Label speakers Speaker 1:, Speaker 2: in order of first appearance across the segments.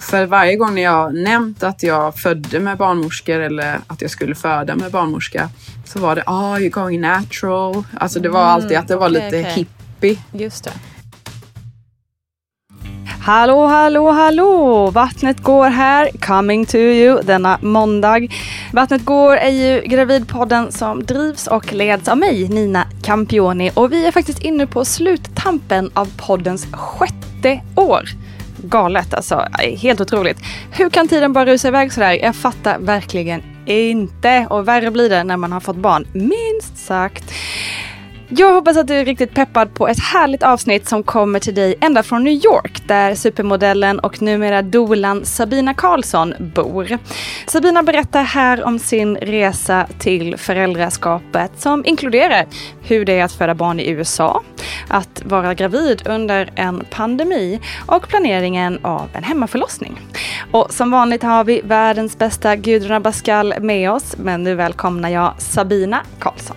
Speaker 1: För varje gång jag nämnt att jag födde med barnmorskor eller att jag skulle föda med barnmorska så var det ah, you're going natural. Alltså det var mm, alltid att det var okay, lite okay. hippie.
Speaker 2: Just det. Hallå, hallå, hallå! Vattnet går här, coming to you denna måndag. Vattnet går är ju Gravidpodden som drivs och leds av mig, Nina Campioni. Och vi är faktiskt inne på sluttampen av poddens sjätte år galet alltså. Helt otroligt. Hur kan tiden bara rusa iväg sådär? Jag fattar verkligen inte. Och värre blir det när man har fått barn, minst sagt. Jag hoppas att du är riktigt peppad på ett härligt avsnitt som kommer till dig ända från New York där supermodellen och numera dolan Sabina Karlsson bor. Sabina berättar här om sin resa till föräldraskapet som inkluderar hur det är att föda barn i USA, att vara gravid under en pandemi och planeringen av en hemmaförlossning. Och som vanligt har vi världens bästa Gudrun Abascal med oss, men nu välkomnar jag Sabina Karlsson.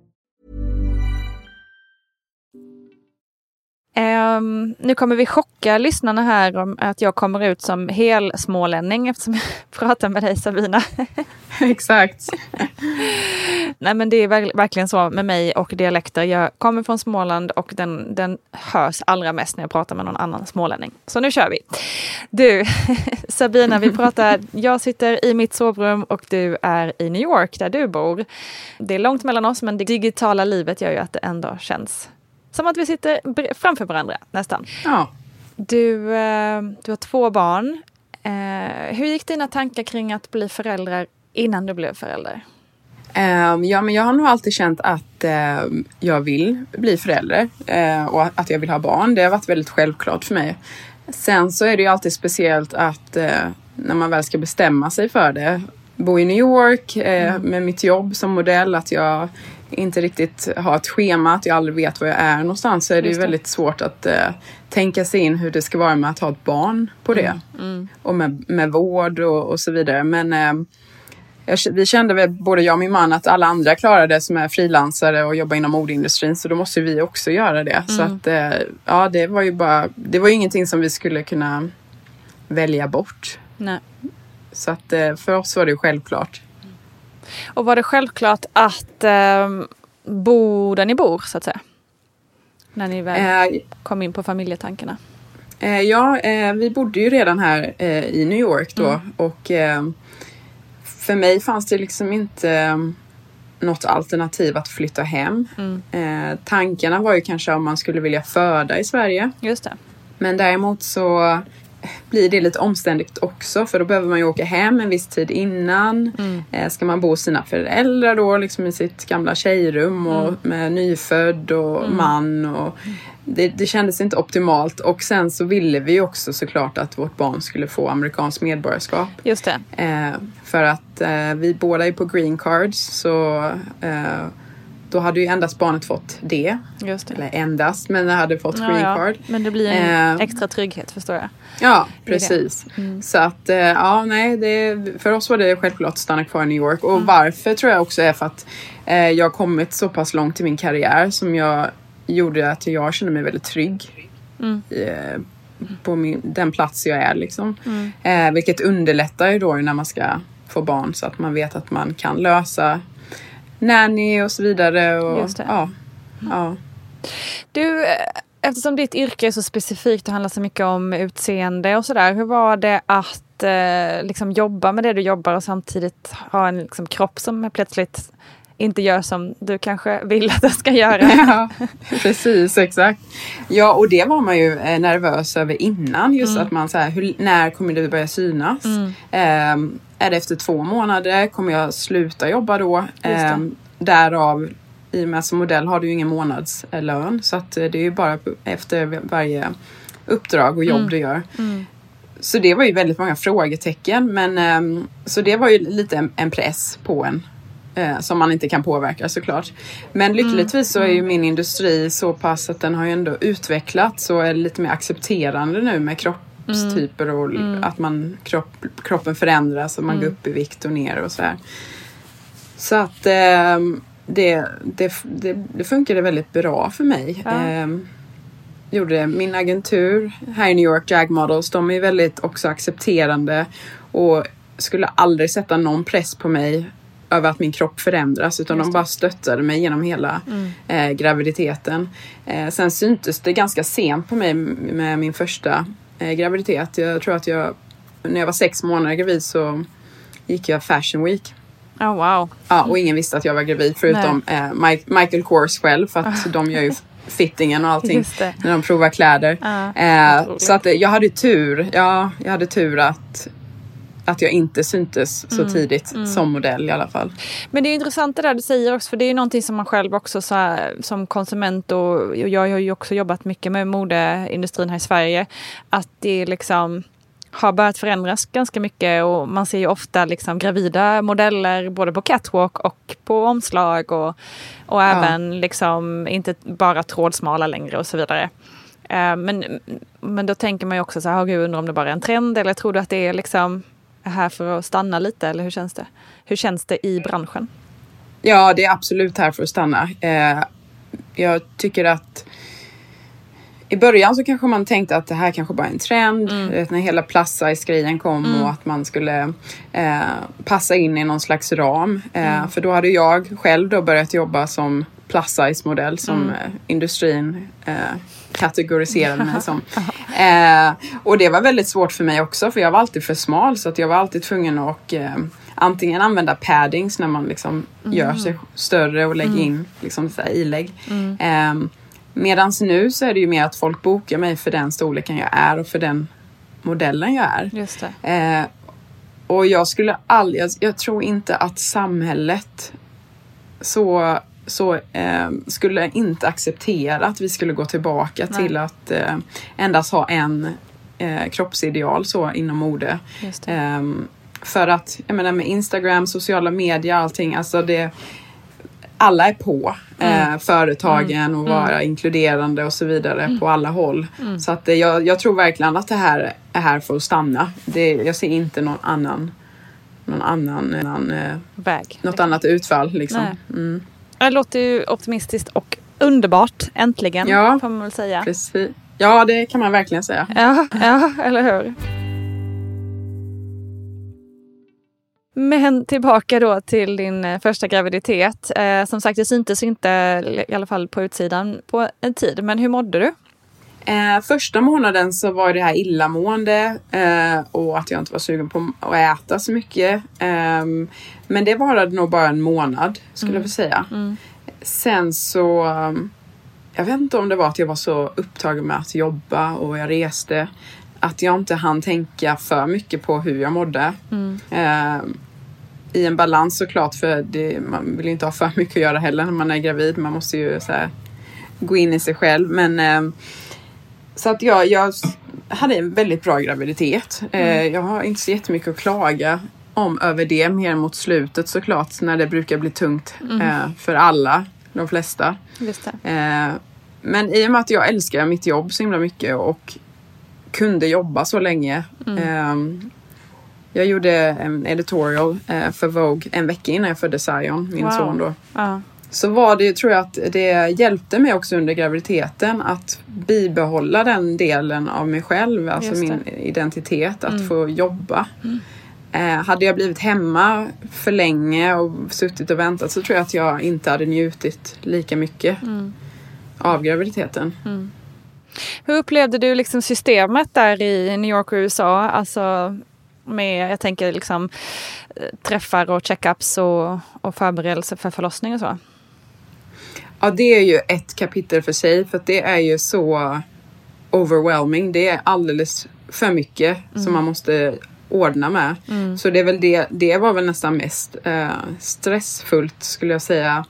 Speaker 2: Um, nu kommer vi chocka lyssnarna här om att jag kommer ut som hel smålänning eftersom jag pratar med dig Sabina.
Speaker 1: Exakt.
Speaker 2: Nej men det är ver verkligen så med mig och dialekter. Jag kommer från Småland och den, den hörs allra mest när jag pratar med någon annan smålänning. Så nu kör vi. Du Sabina, vi pratar, jag sitter i mitt sovrum och du är i New York där du bor. Det är långt mellan oss men det digitala livet gör ju att det ändå känns som att vi sitter framför varandra nästan.
Speaker 1: Ja.
Speaker 2: Du, eh, du har två barn. Eh, hur gick dina tankar kring att bli förälder innan du blev förälder?
Speaker 1: Um, ja, men jag har nog alltid känt att uh, jag vill bli förälder uh, och att jag vill ha barn. Det har varit väldigt självklart för mig. Sen så är det ju alltid speciellt att när man väl ska bestämma sig för det, bo i New York mm. med mitt jobb som modell, att jag inte riktigt har ett schema, att jag aldrig vet var jag är någonstans så är det ju väldigt svårt att uh, tänka sig in hur det ska vara med att ha ett barn på det. Mm. Mm. Och med, med vård och, och så vidare. Men uh, jag, vi kände väl, både jag och min man, att alla andra klarar det som är frilansare och jobbar inom modeindustrin så då måste vi också göra det. Så mm. att uh, ja, det var ju bara, det var ju ingenting som vi skulle kunna välja bort.
Speaker 2: Nej.
Speaker 1: Så att för oss var det ju självklart.
Speaker 2: Och var det självklart att eh, bo där ni bor så att säga? När ni väl
Speaker 1: Eh,
Speaker 2: kom in på familjetankarna.
Speaker 1: Eh, ja, eh, vi bodde ju redan här eh, i New York då och eh, för mig fanns det liksom inte eh, något alternativ att flytta hem. Eh, tankarna var ju kanske om man skulle vilja föda i Sverige.
Speaker 2: Just det.
Speaker 1: Men däremot så blir det lite omständigt också för då behöver man ju åka hem en viss tid innan. Eh, ska man bo hos sina föräldrar då liksom i sitt gamla tjejrum och med nyfödd och man. Och det, det kändes inte optimalt och sen så ville vi också såklart att vårt barn skulle få amerikanskt medborgarskap.
Speaker 2: Just det.
Speaker 1: Eh, för att eh, vi båda är på green cards så eh, då hade ju endast barnet fått det.
Speaker 2: Det.
Speaker 1: Eller endast, men det hade fått
Speaker 2: Ja,
Speaker 1: green
Speaker 2: ja.
Speaker 1: card.
Speaker 2: Men det blir en
Speaker 1: Eh,
Speaker 2: extra trygghet förstår jag.
Speaker 1: Ja, precis. Så att, eh, ja, nej, det, för oss var det självklart att stanna kvar i New York. Och varför tror jag också är för att eh, jag har kommit så pass långt i min karriär som jag gjorde att jag kände mig väldigt trygg. Eh, på min, den plats jag är liksom. Eh, vilket underlättar ju då när man ska få barn så att man vet att man kan lösa nanny och så vidare. Och,
Speaker 2: Just det.
Speaker 1: Ja, ja.
Speaker 2: Du, eh, eftersom ditt yrke är så specifikt och handlar så mycket om utseende och sådär. Hur var det att eh, liksom jobba med det du jobbar och samtidigt ha en liksom, kropp som plötsligt inte gör som du kanske vill att den ska göra?
Speaker 1: Ja, precis, exakt. Ja, och det var man ju eh, nervös över innan. Just
Speaker 2: Mm.
Speaker 1: att man så här, hur, när kommer det börja synas? Ehm, är det efter två månader? Kommer jag sluta jobba då? Ehm, därav, i och med som modell har du ju ingen månadslön. Så att eh, det är ju bara efter varje uppdrag och jobb
Speaker 2: Mm.
Speaker 1: du gör. Så det var ju väldigt många frågetecken. Men, ehm, så det var ju lite en, en press på en. Eh, som man inte kan påverka såklart. Men lyckligtvis så är ju min industri så pass att den har ju ändå utvecklats och är lite mer accepterande nu med kroppstyper och att man, kropp, kroppen förändras och man går upp i vikt och ner och så här. Så att ehm, det, det, det, det funkade väldigt bra för mig.
Speaker 2: Ja.
Speaker 1: Ehm, gjorde det. Min agentur här i New York, Jag Models, de är väldigt också accepterande och skulle aldrig sätta någon press på mig över att min kropp förändras utan de bara stöttade mig genom hela eh, graviditeten. Eh, sen syntes det ganska sent på mig med min första eh, graviditet. Jag tror att jag, när jag var sex månader gravid så gick jag Fashion Week.
Speaker 2: Oh, wow.
Speaker 1: Ja, och ingen visste att jag var gravid förutom eh, Mike, Michael Kors själv för att de gör ju fittingen och allting när de provar kläder.
Speaker 2: Ja,
Speaker 1: eh, så att eh, jag hade tur. Ja, jag hade tur att, att jag inte syntes så tidigt som modell i alla fall.
Speaker 2: Men det är intressant det där du säger också, för det är ju någonting som man själv också så här, som konsument och, och jag har ju också jobbat mycket med modeindustrin här i Sverige. Att det liksom har börjat förändras ganska mycket och man ser ju ofta liksom gravida modeller både på catwalk och på omslag och, och även liksom inte bara trådsmala längre och så vidare. Eh, Men, men då tänker man ju också så här, "Åh, gud, undrar om det bara är en trend eller tror du att det är liksom här för att stanna lite eller hur känns det? Hur känns det i branschen?
Speaker 1: Ja, det är absolut här för att stanna. Eh, jag tycker att i början så kanske man tänkte att det här kanske bara är en trend. Du Vet, när hela plus size-grejen kom och att man skulle eh, passa in i någon slags ram. Eh, För då hade jag själv då börjat jobba som plus size-modell som eh, industrin eh, kategoriserade mig som. Eh, och det var väldigt svårt för mig också för jag var alltid för smal så att jag var alltid tvungen att eh, antingen använda paddings när man liksom gör sig större och lägger in liksom så här ilägg. Eh, Medan nu så är det ju mer att folk bokar mig för den storleken jag är och för den modellen jag är.
Speaker 2: Just det.
Speaker 1: Eh, och jag skulle aldrig, jag, jag tror inte att samhället så, så eh, skulle inte acceptera att vi skulle gå tillbaka till att eh, endast ha en eh, kroppsideal så inom mode. Ehm, för att, jag menar med Instagram, sociala medier, allting, alltså det alla är på eh, företagen och vara inkluderande och så vidare på alla håll. Så att eh, jag, jag tror verkligen att det här är här för att stanna. Det, jag ser inte någon annan, någon annan, annan eh,
Speaker 2: Väg.
Speaker 1: något annat utfall liksom.
Speaker 2: Det låter ju optimistiskt och underbart. Äntligen,
Speaker 1: Ja.
Speaker 2: får man väl säga.
Speaker 1: precis. Ja, det kan man verkligen säga.
Speaker 2: Ja, ja, eller hur?
Speaker 3: Men tillbaka då till din eh, första graviditet. Eh, som sagt, det syntes inte, i alla fall på utsidan, på en tid. Men hur mådde du?
Speaker 1: Eh, första månaden så var det här illamående eh, och att jag inte var sugen på att äta så mycket. Eh, men det varade nog bara en månad skulle jag vilja säga. Sen så, um, jag vet inte om det var att jag var så upptagen med att jobba och jag reste. Att jag inte hann tänka för mycket på hur jag mådde. Eh, I en balans såklart för det, man vill inte ha för mycket att göra heller när man är gravid. Man måste ju så här, gå in i sig själv. Men eh, så att jag, jag hade en väldigt bra graviditet. Eh, jag har inte så jättemycket att klaga om över det, mer mot slutet såklart när det brukar bli tungt eh, för alla, de flesta. Eh, men i och med att jag älskar mitt jobb så himla mycket och kunde jobba så länge. Eh, jag gjorde en editorial för Vogue en vecka innan jag födde Zion, min
Speaker 3: Wow.
Speaker 1: son då.
Speaker 3: Ja.
Speaker 1: Så var det ju, tror jag att det hjälpte mig också under graviditeten att bibehålla den delen av mig själv, alltså min identitet, att få jobba. Eh, hade jag blivit hemma för länge och suttit och väntat så tror jag att jag inte hade njutit lika mycket av graviditeten.
Speaker 3: Hur upplevde du liksom systemet där i New York och USA? Alltså med, jag tänker liksom eh, träffar och checkups och, och förberedelse för förlossning och så.
Speaker 1: Ja, det är ju ett kapitel för sig för att det är ju så overwhelming. Det är alldeles för mycket som man måste ordna med. Så det är väl det, det var väl nästan mest eh, stressfullt skulle jag säga.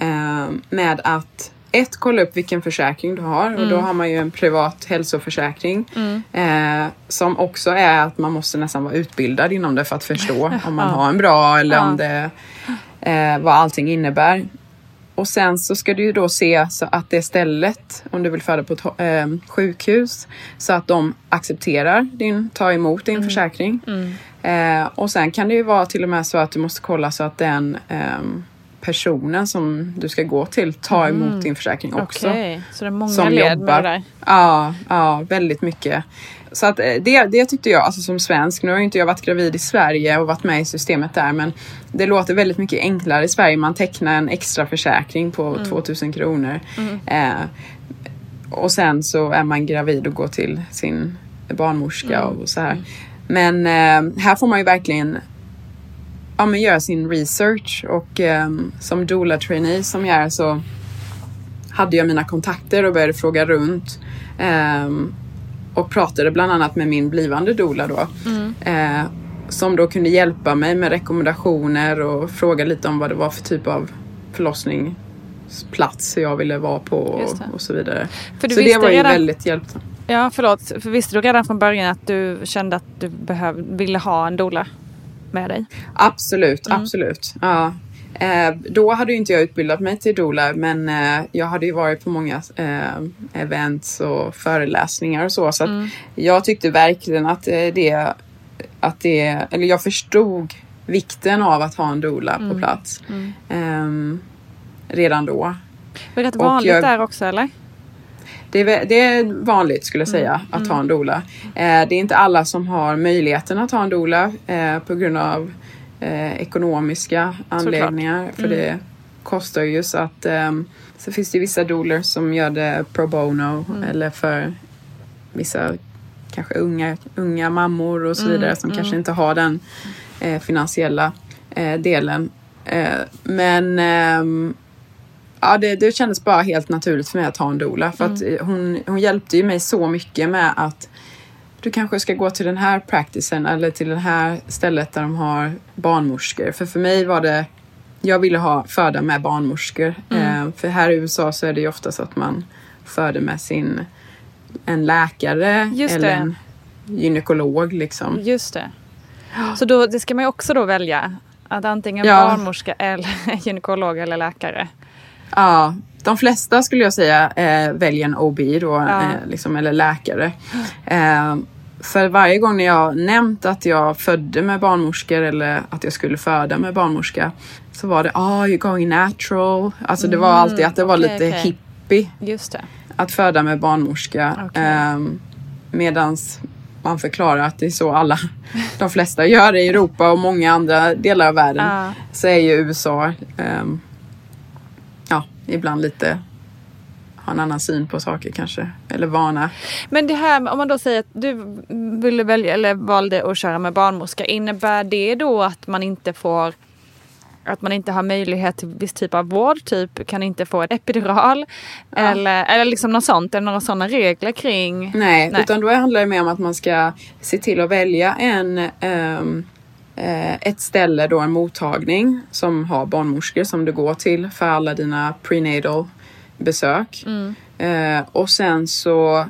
Speaker 1: Eh, med att ett, kolla upp vilken försäkring du har och då har man ju en privat hälsoförsäkring. Eh, som också är att man måste nästan vara utbildad inom det för att förstå om man har en bra eller om det eh, vad allting innebär. Och sen så ska du ju då se så att det stället, om du vill föda på ett eh, sjukhus, så att de accepterar din, tar emot din försäkring. Eh, och sen kan det ju vara till och med så att du måste kolla så att den ehm, personen som du ska gå till tar emot din försäkring också.
Speaker 3: Okej, så det är många
Speaker 1: Som
Speaker 3: led
Speaker 1: jobbar.
Speaker 3: med det där.
Speaker 1: Ja, ja, väldigt mycket. Så att eh, det, det tyckte jag, alltså som svensk, nu har ju inte jag varit gravid i Sverige och varit med i systemet där, men det låter väldigt mycket enklare i Sverige. Man tecknar en extra försäkring på 2000 kronor. Eh, och sen så är man gravid och går till sin barnmorska och så här. Men eh, här får man ju verkligen ja, men göra sin research och eh, som doula trainee som jag är så hade jag mina kontakter och började fråga runt. Ehm, och pratade bland annat med min blivande doula då. Eh, som då kunde hjälpa mig med rekommendationer och fråga lite om vad det var för typ av förlossningsplats jag ville vara på och, och så vidare.
Speaker 3: För du
Speaker 1: så det var ju
Speaker 3: redan-
Speaker 1: väldigt hjälpsamt.
Speaker 3: Ja, förlåt. För visste du redan från början att du kände att du behöv, ville ha en doula med dig?
Speaker 1: Absolut, absolut. Ja. Eh, då hade inte jag utbildat mig till doula men eh, jag hade ju varit på många eh, events och föreläsningar och så. Så att jag tyckte verkligen att eh, det, att det, eller jag förstod vikten av att ha en doula på plats. Ehm, redan då.
Speaker 3: Det är rätt vanligt
Speaker 1: jag-
Speaker 3: där också, eller?
Speaker 1: Det är, det är vanligt skulle jag säga att ha en doula. Eh, det är inte alla som har möjligheten att ha en doula eh, på grund av eh, ekonomiska anledningar. För det kostar ju så att ehm, så finns det vissa doulor som gör det pro bono eller för vissa kanske unga, unga mammor och så vidare som kanske inte har den finansiella delen. Men ehm, Ja, det, det kändes bara helt naturligt för mig att ha en doula. För att eh, hon, hon hjälpte ju mig så mycket med att du kanske ska gå till den här practicen eller till det här stället där de har barnmorskor. För för mig var det, jag ville ha föda med barnmorskor. Eh, för här i USA så är det ju ofta så att man föder med sin, en läkare
Speaker 3: Just
Speaker 1: eller
Speaker 3: det.
Speaker 1: en gynekolog liksom.
Speaker 3: Just det. Så då, det ska man ju också då välja. Att antingen
Speaker 1: Ja.
Speaker 3: barnmorska eller gynekolog eller läkare.
Speaker 1: Ja, de flesta skulle jag säga eh, väljer en OB då,
Speaker 3: Ja.
Speaker 1: eh, liksom, eller läkare. Eh, för varje gång när jag nämnt att jag födde med barnmorskor eller att jag skulle föda med barnmorska så var det ah, you're going natural. Alltså det var alltid att det var
Speaker 3: okej,
Speaker 1: lite
Speaker 3: okej.
Speaker 1: hippie
Speaker 3: Just det.
Speaker 1: att föda med barnmorska.
Speaker 3: Okej.
Speaker 1: Eh, medans man förklarar att det är så alla, de flesta gör det i Europa och många andra delar av världen.
Speaker 2: Ja.
Speaker 1: Så är ju USA ehm, ja, ibland lite har en annan syn på saker kanske. Eller vana.
Speaker 2: Men det här om man då säger att du ville välja eller valde att köra med barnmorska. Innebär det då att man inte får att man inte har möjlighet till viss typ av vård, typ kan inte få ett epidural eller, eller liksom något sånt, eller några sådana regler kring?
Speaker 1: Nej,
Speaker 2: Nej.
Speaker 1: utan då handlar det mer om att man ska se till att välja en eh, ett ställe, då en mottagning som har barnmorskor som du går till för alla dina prenatal besök. Eh, och sen så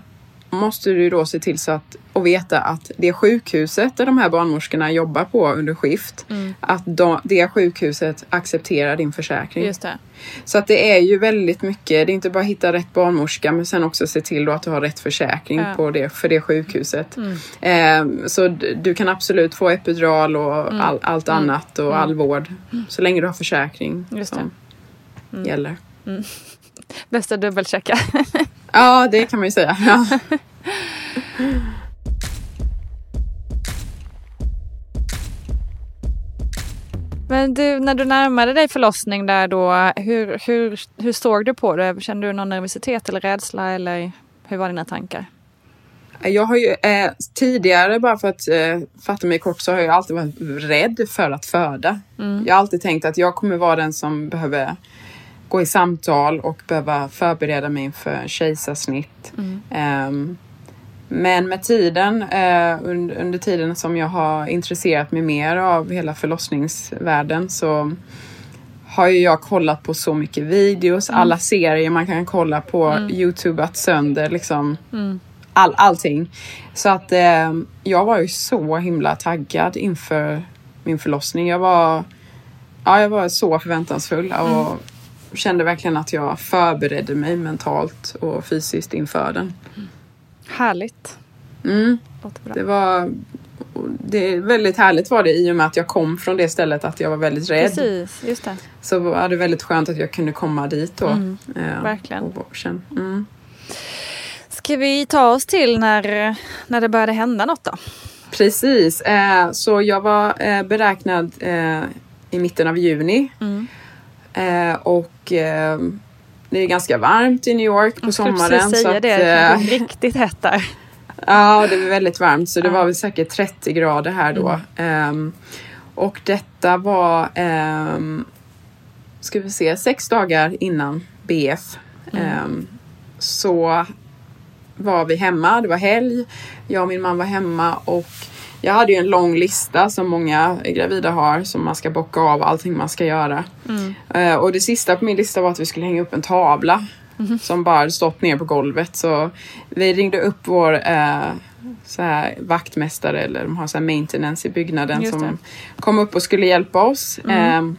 Speaker 1: måste du då se till så att och veta att det sjukhuset där de här barnmorskorna jobbar på under skift, att de, det sjukhuset accepterar din försäkring.
Speaker 2: Just det.
Speaker 1: Så att det är ju väldigt mycket, det är inte bara hitta rätt barnmorska men sen också se till att du har rätt försäkring
Speaker 2: Ja.
Speaker 1: på det, för det sjukhuset. Eh, så du kan absolut få epidural och all, allt annat och all vård. Så länge du har försäkring
Speaker 2: Just
Speaker 1: som gäller.
Speaker 2: Bäst att dubbelchecka.
Speaker 1: Ja, det kan man ju säga. Ja.
Speaker 2: Men du, när du närmade dig förlossning där då, hur, hur, hur såg du på det? Kände du någon nervositet eller rädsla eller hur var dina tankar?
Speaker 1: Jag har ju eh, tidigare, bara för att eh, fatta mig kort, så har jag alltid varit rädd för att föda. Jag har alltid tänkt att jag kommer vara den som behöver gå i samtal och behöva förbereda mig inför kejsarsnitt. Ehm, men med tiden, eh, under, tiden som jag har intresserat mig mer av hela förlossningsvärlden så har ju jag kollat på så mycket videos, alla serier man kan kolla på, youtubat sönder liksom. All, allting. Så att eh, jag var ju så himla taggad inför min förlossning. Jag var, ja, jag var så förväntansfull och kände verkligen att jag förberedde mig mentalt och fysiskt inför den.
Speaker 2: Härligt.
Speaker 1: Mm. Det var det är väldigt härligt var det i och med att jag kom från det stället att jag var väldigt rädd.
Speaker 2: Precis, just det.
Speaker 1: Så var det väldigt skönt att jag kunde komma dit då. Eh,
Speaker 2: verkligen.
Speaker 1: Och, känna, mm.
Speaker 2: Ska vi ta oss till när, när det började hända något då?
Speaker 1: Precis, eh, så jag var eh, beräknad eh, i mitten av juni.
Speaker 2: Mm.
Speaker 1: Eh, och eh, det är ganska varmt i New York på
Speaker 2: Jag skulle
Speaker 1: sommaren.
Speaker 2: säga
Speaker 1: att,
Speaker 2: det, det är
Speaker 1: eh,
Speaker 2: riktigt hett där.
Speaker 1: Ja, det var väldigt varmt så det var väl säkert 30 grader här då. Ehm, och detta var, um, ska vi se, sex dagar innan BF. Ehm, så var vi hemma, det var helg. Jag och min man var hemma och jag hade ju en lång lista som många gravida har som man ska bocka av allting man ska göra. Eh, och det sista på min lista var att vi skulle hänga upp en tavla som bara stått ner på golvet. Så vi ringde upp vår eh, så här, vaktmästare eller de har så här maintenance i byggnaden som kom upp och skulle hjälpa oss. Ehm,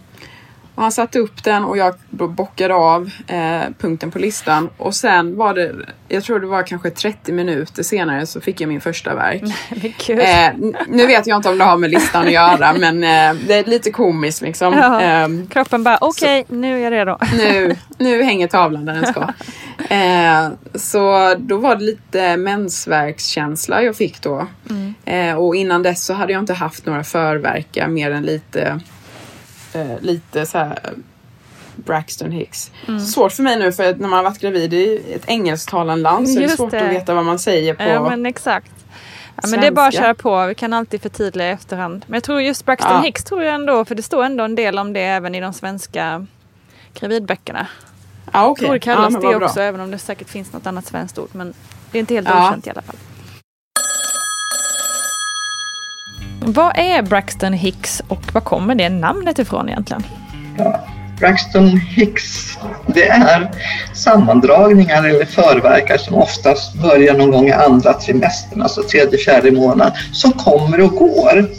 Speaker 1: och han satte upp den och jag då bockade av eh, punkten på listan. Och sen var det, jag tror det var kanske 30 minuter senare så fick jag min första verk.
Speaker 2: Kul.
Speaker 1: Eh, nu vet jag inte om det har med listan att göra men eh, det är lite komiskt liksom.
Speaker 2: Ja.
Speaker 1: Ehm,
Speaker 2: Kroppen bara, okej, nu är jag redo.
Speaker 1: nu, nu hänger tavlan där den ska. Eh, så då var det lite mensvärkskänsla jag fick då. Eh, och innan dess så hade jag inte haft några förverkar mer än lite, eh, lite så här Braxton Hicks. Svårt för mig nu för när man har varit gravid i ett engelsktalande land så är det
Speaker 2: Just
Speaker 1: svårt
Speaker 2: det.
Speaker 1: att veta vad man säger på
Speaker 2: Ja men exakt. Ja, men det är bara att
Speaker 1: Svenska.
Speaker 2: köra på. Vi kan alltid förtydliga i efterhand. Men jag tror just Braxton
Speaker 1: Ja.
Speaker 2: Hicks tror jag ändå, för det står ändå en del om det även i de svenska gravidböckerna.
Speaker 1: Ja,
Speaker 2: Jag
Speaker 1: okej.
Speaker 2: tror det kallas
Speaker 1: ja,
Speaker 2: det
Speaker 1: vad bra.
Speaker 2: också, även om det säkert finns något annat svenskt ord. Men det är inte helt
Speaker 1: Ja.
Speaker 2: okänt i alla fall. Vad är Braxton Hicks och var kommer det namnet ifrån egentligen?
Speaker 4: Braxton Hicks, det är sammandragningar eller förverkar som oftast börjar någon gång i andra trimestern, alltså tredje, fjärde månaden, som kommer och går.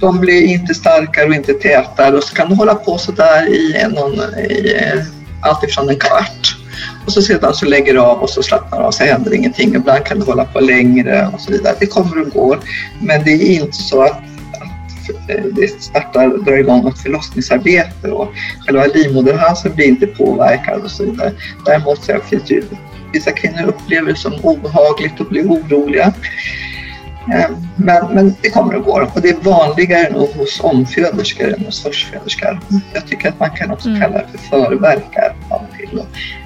Speaker 4: De blir inte starkare och inte tätare och så kan de hålla på sådär i, någon, i eh, allt ifrån en kvart. Och så sedan så lägger det av och så slappnar av så händer ingenting. Ibland kan det hålla på längre och så vidare. Det kommer och går. Men det är inte så att eh, det startar, drar igång ett förlossningsarbete och själva livmoderhalsen blir inte påverkad och så vidare. Däremot så finns det ju vissa kvinnor upplever det som obehagligt och blir oroliga. Eh, men, men det kommer och går och det är vanligare nog hos omföderskor än hos förstföderskor. Jag tycker att man kan också
Speaker 3: Mm.
Speaker 4: kalla det för förverkar av till.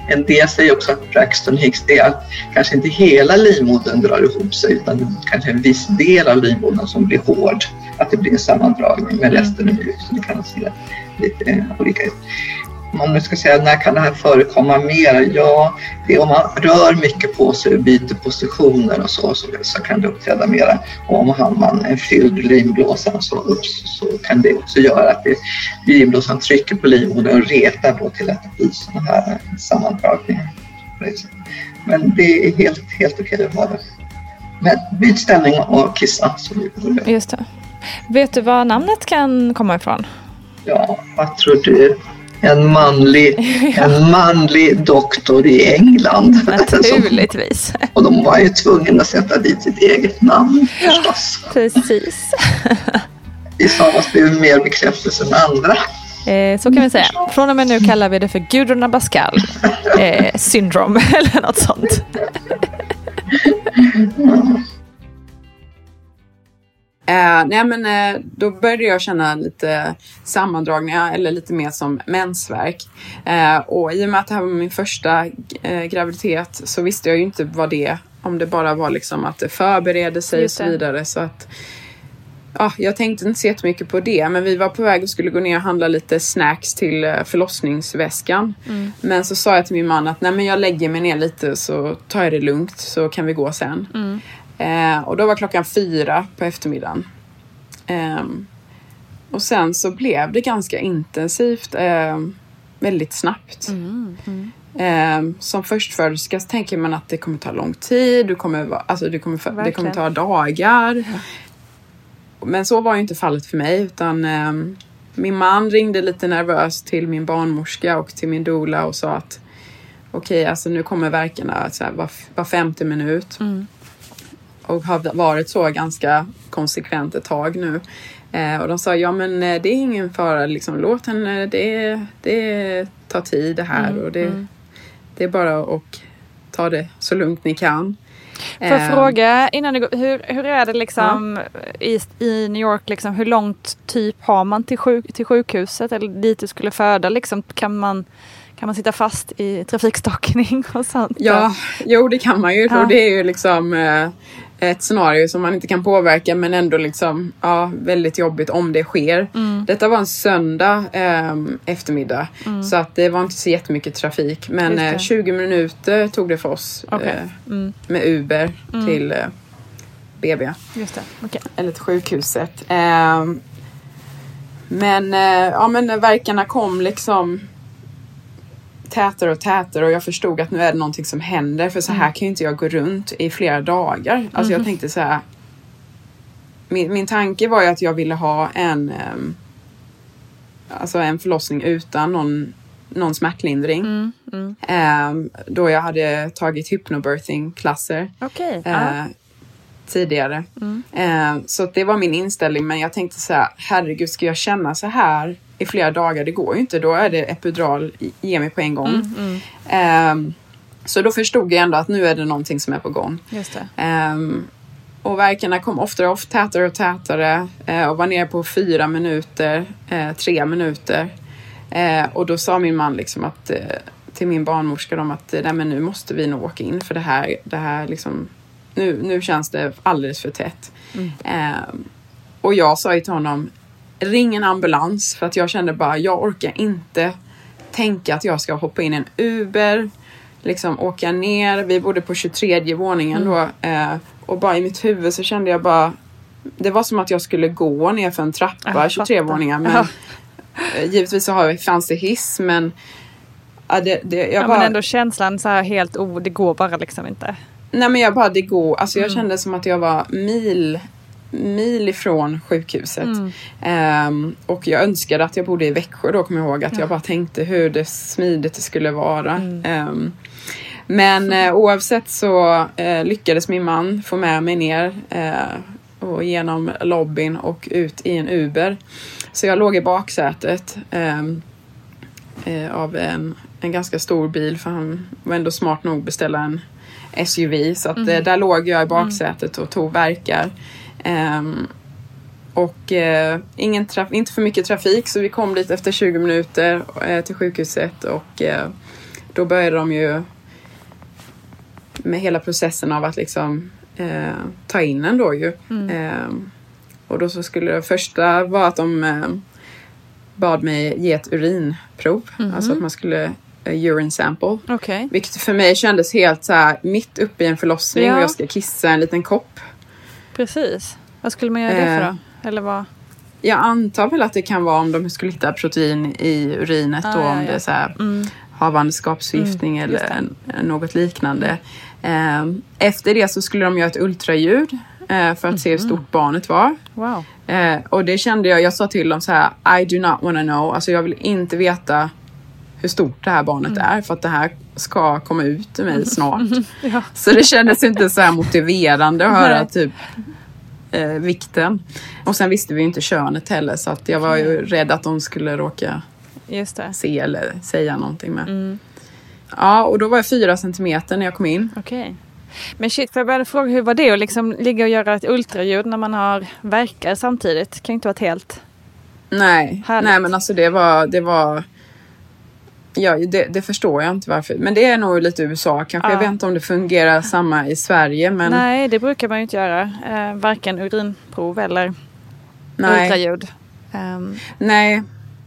Speaker 4: En del säger också att Braxton Hicks, det är att kanske inte hela livmodern drar ihop sig utan kanske en viss del av livmodern som blir hård. Att det blir en sammandragning men resten är mjuk. Så det kan se lite olika ut. Om nu ska säga när kan det här förekomma mer? Ja, det är om man rör mycket på sig och byter positioner och så, så, så kan det uppträda mera. Och om har man en fylld livblåsa och så, så kan det också göra att det, trycker på livmodern och retar då till att det blir sådana här sammandragningar. Men det är helt, helt okej att ha det. Men byt ställning och kissa. Så.
Speaker 2: Just det. Vet du var namnet kan komma ifrån?
Speaker 4: Ja, vad tror du? En manlig, en manlig doktor i England.
Speaker 2: Naturligtvis.
Speaker 4: och de var ju tvungna att sätta dit sitt eget namn förstås.
Speaker 2: Precis.
Speaker 4: Vissa av oss behöver mer bekräftelse än andra.
Speaker 2: Eh, så kan vi säga. Från och med nu kallar vi det för Gudrun Abascal eh, syndrom eller något sånt.
Speaker 1: Eh, nej men eh, då började jag känna lite sammandragningar eller lite mer som mensvärk. Eh, och i och med att det här var min första eh, graviditet så visste jag ju inte vad det, om det bara var liksom att det förberedde sig och
Speaker 2: Just
Speaker 1: så
Speaker 2: det.
Speaker 1: vidare. Så att, ja, jag tänkte inte så jättemycket på det men vi var på väg och skulle gå ner och handla lite snacks till eh, förlossningsväskan.
Speaker 2: Mm.
Speaker 1: Men så sa jag till min man att nej men jag lägger mig ner lite så tar jag det lugnt så kan vi gå sen.
Speaker 2: Mm.
Speaker 1: Eh, och då var klockan fyra på eftermiddagen. Ehm, och sen så blev det ganska intensivt. ehm, väldigt snabbt. Ehm, som förstföderska tänker man att det kommer ta lång tid. Du kommer, alltså det, kommer, det kommer ta dagar. Men så var ju inte fallet för mig. Utan ehm, min man ringde lite nervöst till min barnmorska och till min doula och sa att okej, alltså nu kommer verkarna så här, var, var femte minut och har varit så ganska konsekvent ett tag nu. Eh, och de sa, ja men eh, det är ingen fara, liksom, låt henne, det, det tar tid det här och det, det är bara att ta det så lugnt ni kan.
Speaker 2: Får jag
Speaker 1: Eh,
Speaker 2: fråga innan det går, hur, hur är det liksom i, i New York, liksom, hur långt typ har man till, sjuk, till sjukhuset eller dit du skulle föda? Liksom, kan, man, kan man sitta fast i trafikstockning och sånt?
Speaker 1: Ja, jo det kan man ju.
Speaker 2: Ja.
Speaker 1: Och det är ju liksom eh, ett scenario som man inte kan påverka men ändå liksom ja, väldigt jobbigt om det sker.
Speaker 2: Mm.
Speaker 1: Detta var en söndag eh, eftermiddag så att det var inte så jättemycket trafik men eh, 20 minuter tog det för oss
Speaker 2: Okej.
Speaker 1: eh,
Speaker 2: Mm.
Speaker 1: med Uber till eh, BB
Speaker 2: Just det. okej.
Speaker 1: eller till sjukhuset. Eh, men, eh, ja, men verkarna kom liksom tätare och tätare och jag förstod att nu är det någonting som händer för så här kan ju inte jag gå runt i flera dagar. Alltså jag tänkte så här. Min, min tanke var ju att jag ville ha en ehm, Alltså en förlossning utan någon, någon smärtlindring. Ehm, då jag hade tagit hypnobirthing-klasser
Speaker 2: Okej.
Speaker 1: eh,
Speaker 2: ja.
Speaker 1: tidigare. Eh, så det var min inställning. Men jag tänkte så här, herregud, ska jag känna så här i flera dagar? Det går ju inte. Då är det epidural, ge mig på en gång. Eh, så då förstod jag ändå att nu är det någonting som är på gång. Ehm, och verkarna kom oftare och tätare och tätare eh, och var nere på fyra minuter, eh, tre minuter. Eh, och då sa min man liksom att, till min barnmorska om att Nej, men nu måste vi nog åka in för det här, det här liksom, nu, nu känns det alldeles för tätt. Ehm, och jag sa ju till honom, ring en ambulans för att jag kände bara, jag orkar inte tänka att jag ska hoppa in i en Uber, liksom åka ner. Vi bodde på 23 våningen då eh, och bara i mitt huvud så kände jag bara, det var som att jag skulle gå ner för en trappa,
Speaker 2: Jag
Speaker 1: 23
Speaker 2: fattar.
Speaker 1: våningar. Men,
Speaker 2: Ja.
Speaker 1: eh, Givetvis så har, fanns det hiss men ja, det, det, jag
Speaker 2: Ja,
Speaker 1: bara,
Speaker 2: men ändå känslan så här helt, oh, det går bara liksom inte.
Speaker 1: Nej men jag bara, det går. Alltså
Speaker 2: Mm.
Speaker 1: jag kände som att jag var mil, mil ifrån sjukhuset.
Speaker 2: Mm.
Speaker 1: Ehm, och jag önskade att jag bodde i Växjö då, kommer jag ihåg. Att jag bara tänkte hur det smidigt det skulle vara.
Speaker 2: Mm.
Speaker 1: Ehm, men eh, oavsett så eh, lyckades min man få med mig ner eh, och genom lobbyn och ut i en Uber. Så jag låg i baksätet. eh, av en, en ganska stor bil för han var ändå smart nog att beställa en SUV. Så att, eh, där låg jag i baksätet och tog verkar. Ehm, och eh, ingen traf- inte för mycket trafik så vi kom dit efter 20 minuter eh, till sjukhuset och eh, då började de ju med hela processen av att liksom eh, ta in en då ju. Ehm, och då så skulle det första vara att de eh, bad mig ge ett urinprov. Alltså att man skulle eh, urine sample.
Speaker 2: Okej.
Speaker 1: Vilket för mig kändes helt så här mitt uppe i en förlossning
Speaker 2: Ja.
Speaker 1: och jag ska kissa en liten kopp.
Speaker 2: Precis. Vad skulle man göra det för
Speaker 1: Eh,
Speaker 2: då? Eller vad?
Speaker 1: Jag antar väl att det kan vara om de skulle hitta protein i urinet
Speaker 2: Ah,
Speaker 1: då
Speaker 2: ja,
Speaker 1: om
Speaker 2: ja.
Speaker 1: det är så här
Speaker 2: Mm.
Speaker 1: havandeskapsförgiftning
Speaker 2: just
Speaker 1: eller något liknande. Ehm, Efter det så skulle de göra ett ultraljud eh, för att se hur
Speaker 2: Mhm.
Speaker 1: stort barnet var.
Speaker 2: Wow.
Speaker 1: Eh, och det kände jag, jag sa till dem så här, I do not wanna know. Alltså jag vill inte veta hur stort det här barnet
Speaker 2: Mm.
Speaker 1: är för att det här ska komma ut ur mig snart.
Speaker 2: Ja.
Speaker 1: Så det kändes inte så här motiverande att höra
Speaker 2: Nej.
Speaker 1: typ eh, vikten. Och sen visste vi ju inte könet heller så att jag var ju rädd att de skulle råka se eller säga någonting med.
Speaker 2: Mm.
Speaker 1: Ja, och då var jag fyra centimeter när jag kom in.
Speaker 2: Okej. Men shit, för jag började fråga hur var det att liksom ligga och göra ett ultraljud när man har verkar samtidigt? Det kan ju inte varit helt...
Speaker 1: Nej,
Speaker 2: Härligt.
Speaker 1: nej men alltså det var, det var Ja, det, det förstår jag inte varför. Men det är nog lite USA kanske. Jag
Speaker 2: Ja.
Speaker 1: vet inte om det fungerar samma i Sverige. Men
Speaker 2: Nej, det brukar man ju inte göra. Eh, varken urinprov eller
Speaker 1: nej,
Speaker 2: ultraljud. Ehm,
Speaker 1: nej,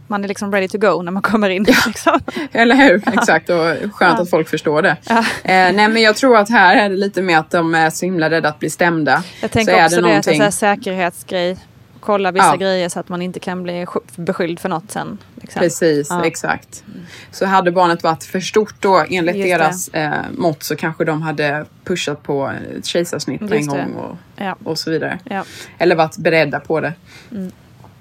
Speaker 2: man är liksom ready to go när man kommer in. Liksom.
Speaker 1: eller hur? Exakt. Och skönt
Speaker 2: Ja.
Speaker 1: att folk förstår det.
Speaker 2: Ja.
Speaker 1: Eh, nej, men jag tror att här är det lite mer att de är så himla rädda att bli stämda.
Speaker 2: Jag
Speaker 1: så
Speaker 2: tänker
Speaker 1: är
Speaker 2: också
Speaker 1: det
Speaker 2: det, är
Speaker 1: någonting.
Speaker 2: så här säkerhetsgrej. Kolla vissa
Speaker 1: Ja.
Speaker 2: grejer så att man inte kan bli sk- beskylld för något sen. Liksom.
Speaker 1: Precis,
Speaker 2: Ja.
Speaker 1: exakt. Så hade barnet varit för stort då enligt
Speaker 2: Just
Speaker 1: deras eh, mått så kanske de hade pushat på ett kejsarsnitt en
Speaker 2: Just det.
Speaker 1: gång och,
Speaker 2: Ja.
Speaker 1: och så vidare. Eller varit beredda på det.
Speaker 2: Mm.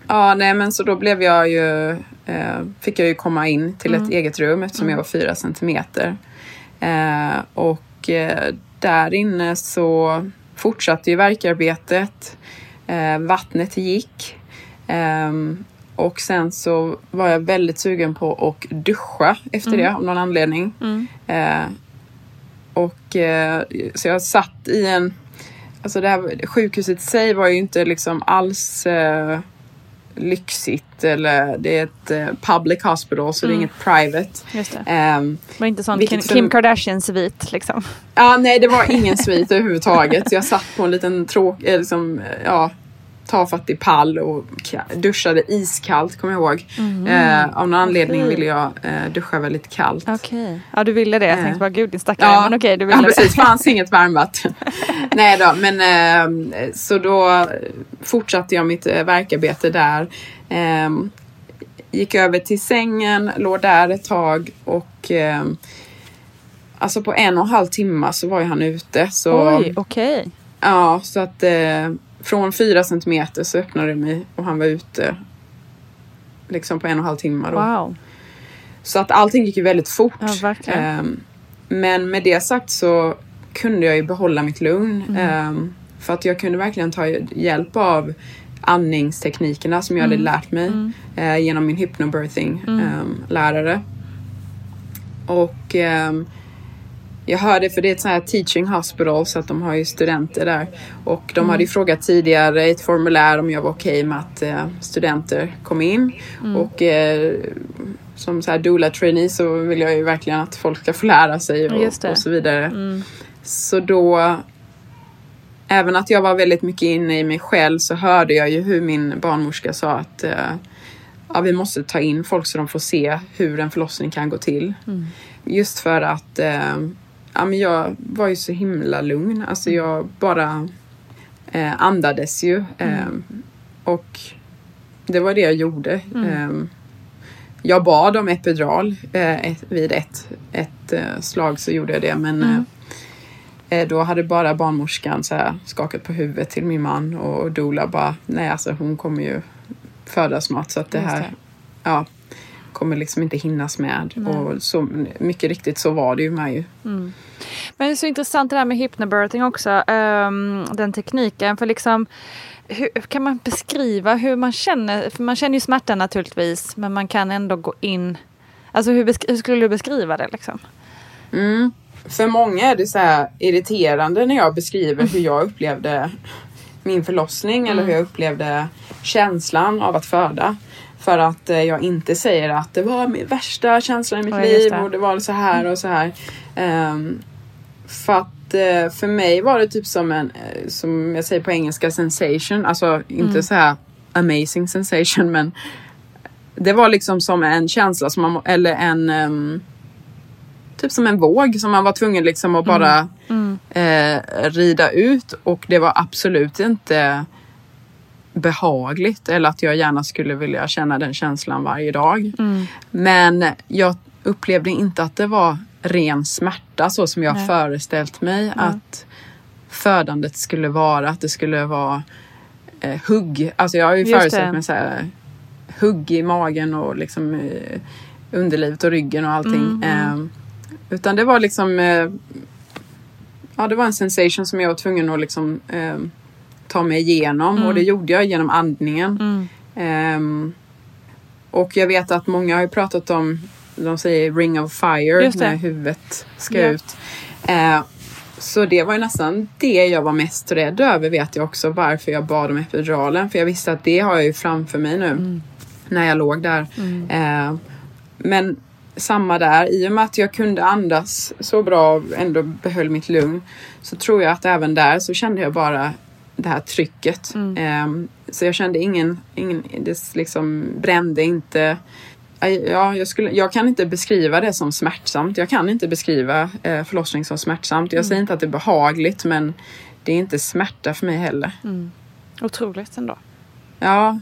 Speaker 1: Ja, nej men så då blev jag ju, eh, fick jag ju komma in till
Speaker 2: Mm.
Speaker 1: ett eget rum eftersom jag var fyra centimeter. Eh, och eh, där inne så fortsatte ju verkarbetet. Eh, vattnet gick. Ehm, och sen så var jag väldigt sugen på att duscha efter det av någon anledning.
Speaker 2: Mm.
Speaker 1: Eh, och eh, så jag satt i en... Alltså det här sjukhuset i sig var ju inte liksom alls eh, lyxigt eller det är ett eh, public hospital så det är inget private.
Speaker 2: Just det. Det var inte sån Kim, Kim Kardashian-svit liksom.
Speaker 1: Ja, nej, det var ingen svit överhuvudtaget. Jag satt på en liten tråk, eh, liksom, ja, tafattig pall och duschade iskallt, kommer jag ihåg. Eh, av någon anledning
Speaker 2: Okej.
Speaker 1: ville jag eh, duscha väldigt kallt.
Speaker 2: Okej. Ja, du ville det. Jag
Speaker 1: Eh.
Speaker 2: tänkte bara, gud din stackare. Men okej, du ville
Speaker 1: ja, precis.
Speaker 2: det.
Speaker 1: fanns inget varmvatten. Nej då, men eh, så då fortsatte jag mitt eh, verkarbete där. Eh, gick över till sängen, låg där ett tag och eh, alltså på en och en halv timme så var ju han ute. Så,
Speaker 2: Oj, okej.
Speaker 1: Ja, så att eh, från fyra centimeter så öppnade det mig och han var ute liksom på en och en halv timme. Då.
Speaker 2: Wow.
Speaker 1: Så att allting gick ju väldigt fort.
Speaker 2: Ja.
Speaker 1: Ehm, men med det sagt så kunde jag ju behålla mitt lugn.
Speaker 2: Mm.
Speaker 1: Ehm, för att jag kunde verkligen ta hjälp av andningsteknikerna som jag
Speaker 2: Mm.
Speaker 1: hade lärt mig eh, genom min hypnobirthing ehm, lärare. Och jag hörde, för det är ett sånt här teaching hospital så att de har ju studenter där. Och de hade ju frågat tidigare i ett formulär om jag var okej med att eh, studenter kom in. Och eh, som så här doula trainee så vill jag ju verkligen att folk ska få lära sig och, och så vidare. Så då, även att jag var väldigt mycket inne i mig själv så hörde jag ju hur min barnmorska sa att eh, ja, vi måste ta in folk så de får se hur en förlossning kan gå till. Just för att eh, ja, men jag var ju så himla lugn. Alltså jag bara eh, andades ju. Eh, och det var det jag gjorde. Eh, jag bad om epidural. Eh, ett, vid ett, ett eh, slag så gjorde jag det. Men eh, eh, då hade bara barnmorskan så här skakat på huvudet till min man och Dola bara, nej alltså hon kommer ju föda snart så att det här
Speaker 2: det.
Speaker 1: ja, kommer liksom inte hinnas med. Och så, mycket riktigt så var det ju med ju.
Speaker 2: Men det är så intressant det där med hypnobirthing också. ehm, den tekniken. För liksom, hur kan man beskriva hur man känner? För man känner ju smärta naturligtvis. Men man kan ändå gå in Alltså hur, hur skulle du beskriva det liksom?
Speaker 1: Mm. För många är det så här irriterande när jag beskriver hur jag upplevde min förlossning eller hur jag upplevde känslan av att föda. För att eh, jag inte säger att det var min värsta känsla i mitt
Speaker 2: Ja,
Speaker 1: liv och det var så här och så här. Ehm, för att eh, för mig var det typ som en, eh, som jag säger på engelska, sensation. Alltså inte
Speaker 2: Mm.
Speaker 1: så här amazing sensation men det var liksom som en känsla som man, eller en ehm, typ som en våg som man var tvungen liksom att bara Eh, rida ut och det var absolut inte behagligt eller att jag gärna skulle vilja känna den känslan varje dag. Men jag upplevde inte att det var ren smärta så som jag
Speaker 2: Nej.
Speaker 1: föreställt mig att födandet skulle vara. Att det skulle vara eh, hugg. Alltså jag har ju
Speaker 2: Just
Speaker 1: föreställt
Speaker 2: det.
Speaker 1: mig så här, hugg i magen och liksom eh, underlivet och ryggen och allting. Eh, utan det var liksom eh, Ja, det var en sensation som jag var tvungen att liksom eh, ta mig igenom och det gjde jag genom andningen. Ehm, och jag vet att många har ju pratat om, de säger ring of fire när huvudet ska
Speaker 2: Ja.
Speaker 1: ut. Eh, så det var ju nästan det jag var mest rädd över vet jag också varför jag bad om epiduralen. För jag visste att det har jag ju framför mig nu när jag låg där. Eh, men samma där, i och med att jag kunde andas så bra och ändå behöll mitt lugn så tror jag att även där så kände jag bara det här trycket. Ehm, så jag kände ingen, ingen det liksom brände inte. Ja, jag, skulle, jag kan inte beskriva det som smärtsamt. Jag kan inte beskriva eh, förlossning som smärtsamt. Jag säger inte att det är behagligt men det är inte smärta för mig heller.
Speaker 2: Otroligt ändå.
Speaker 1: Ja,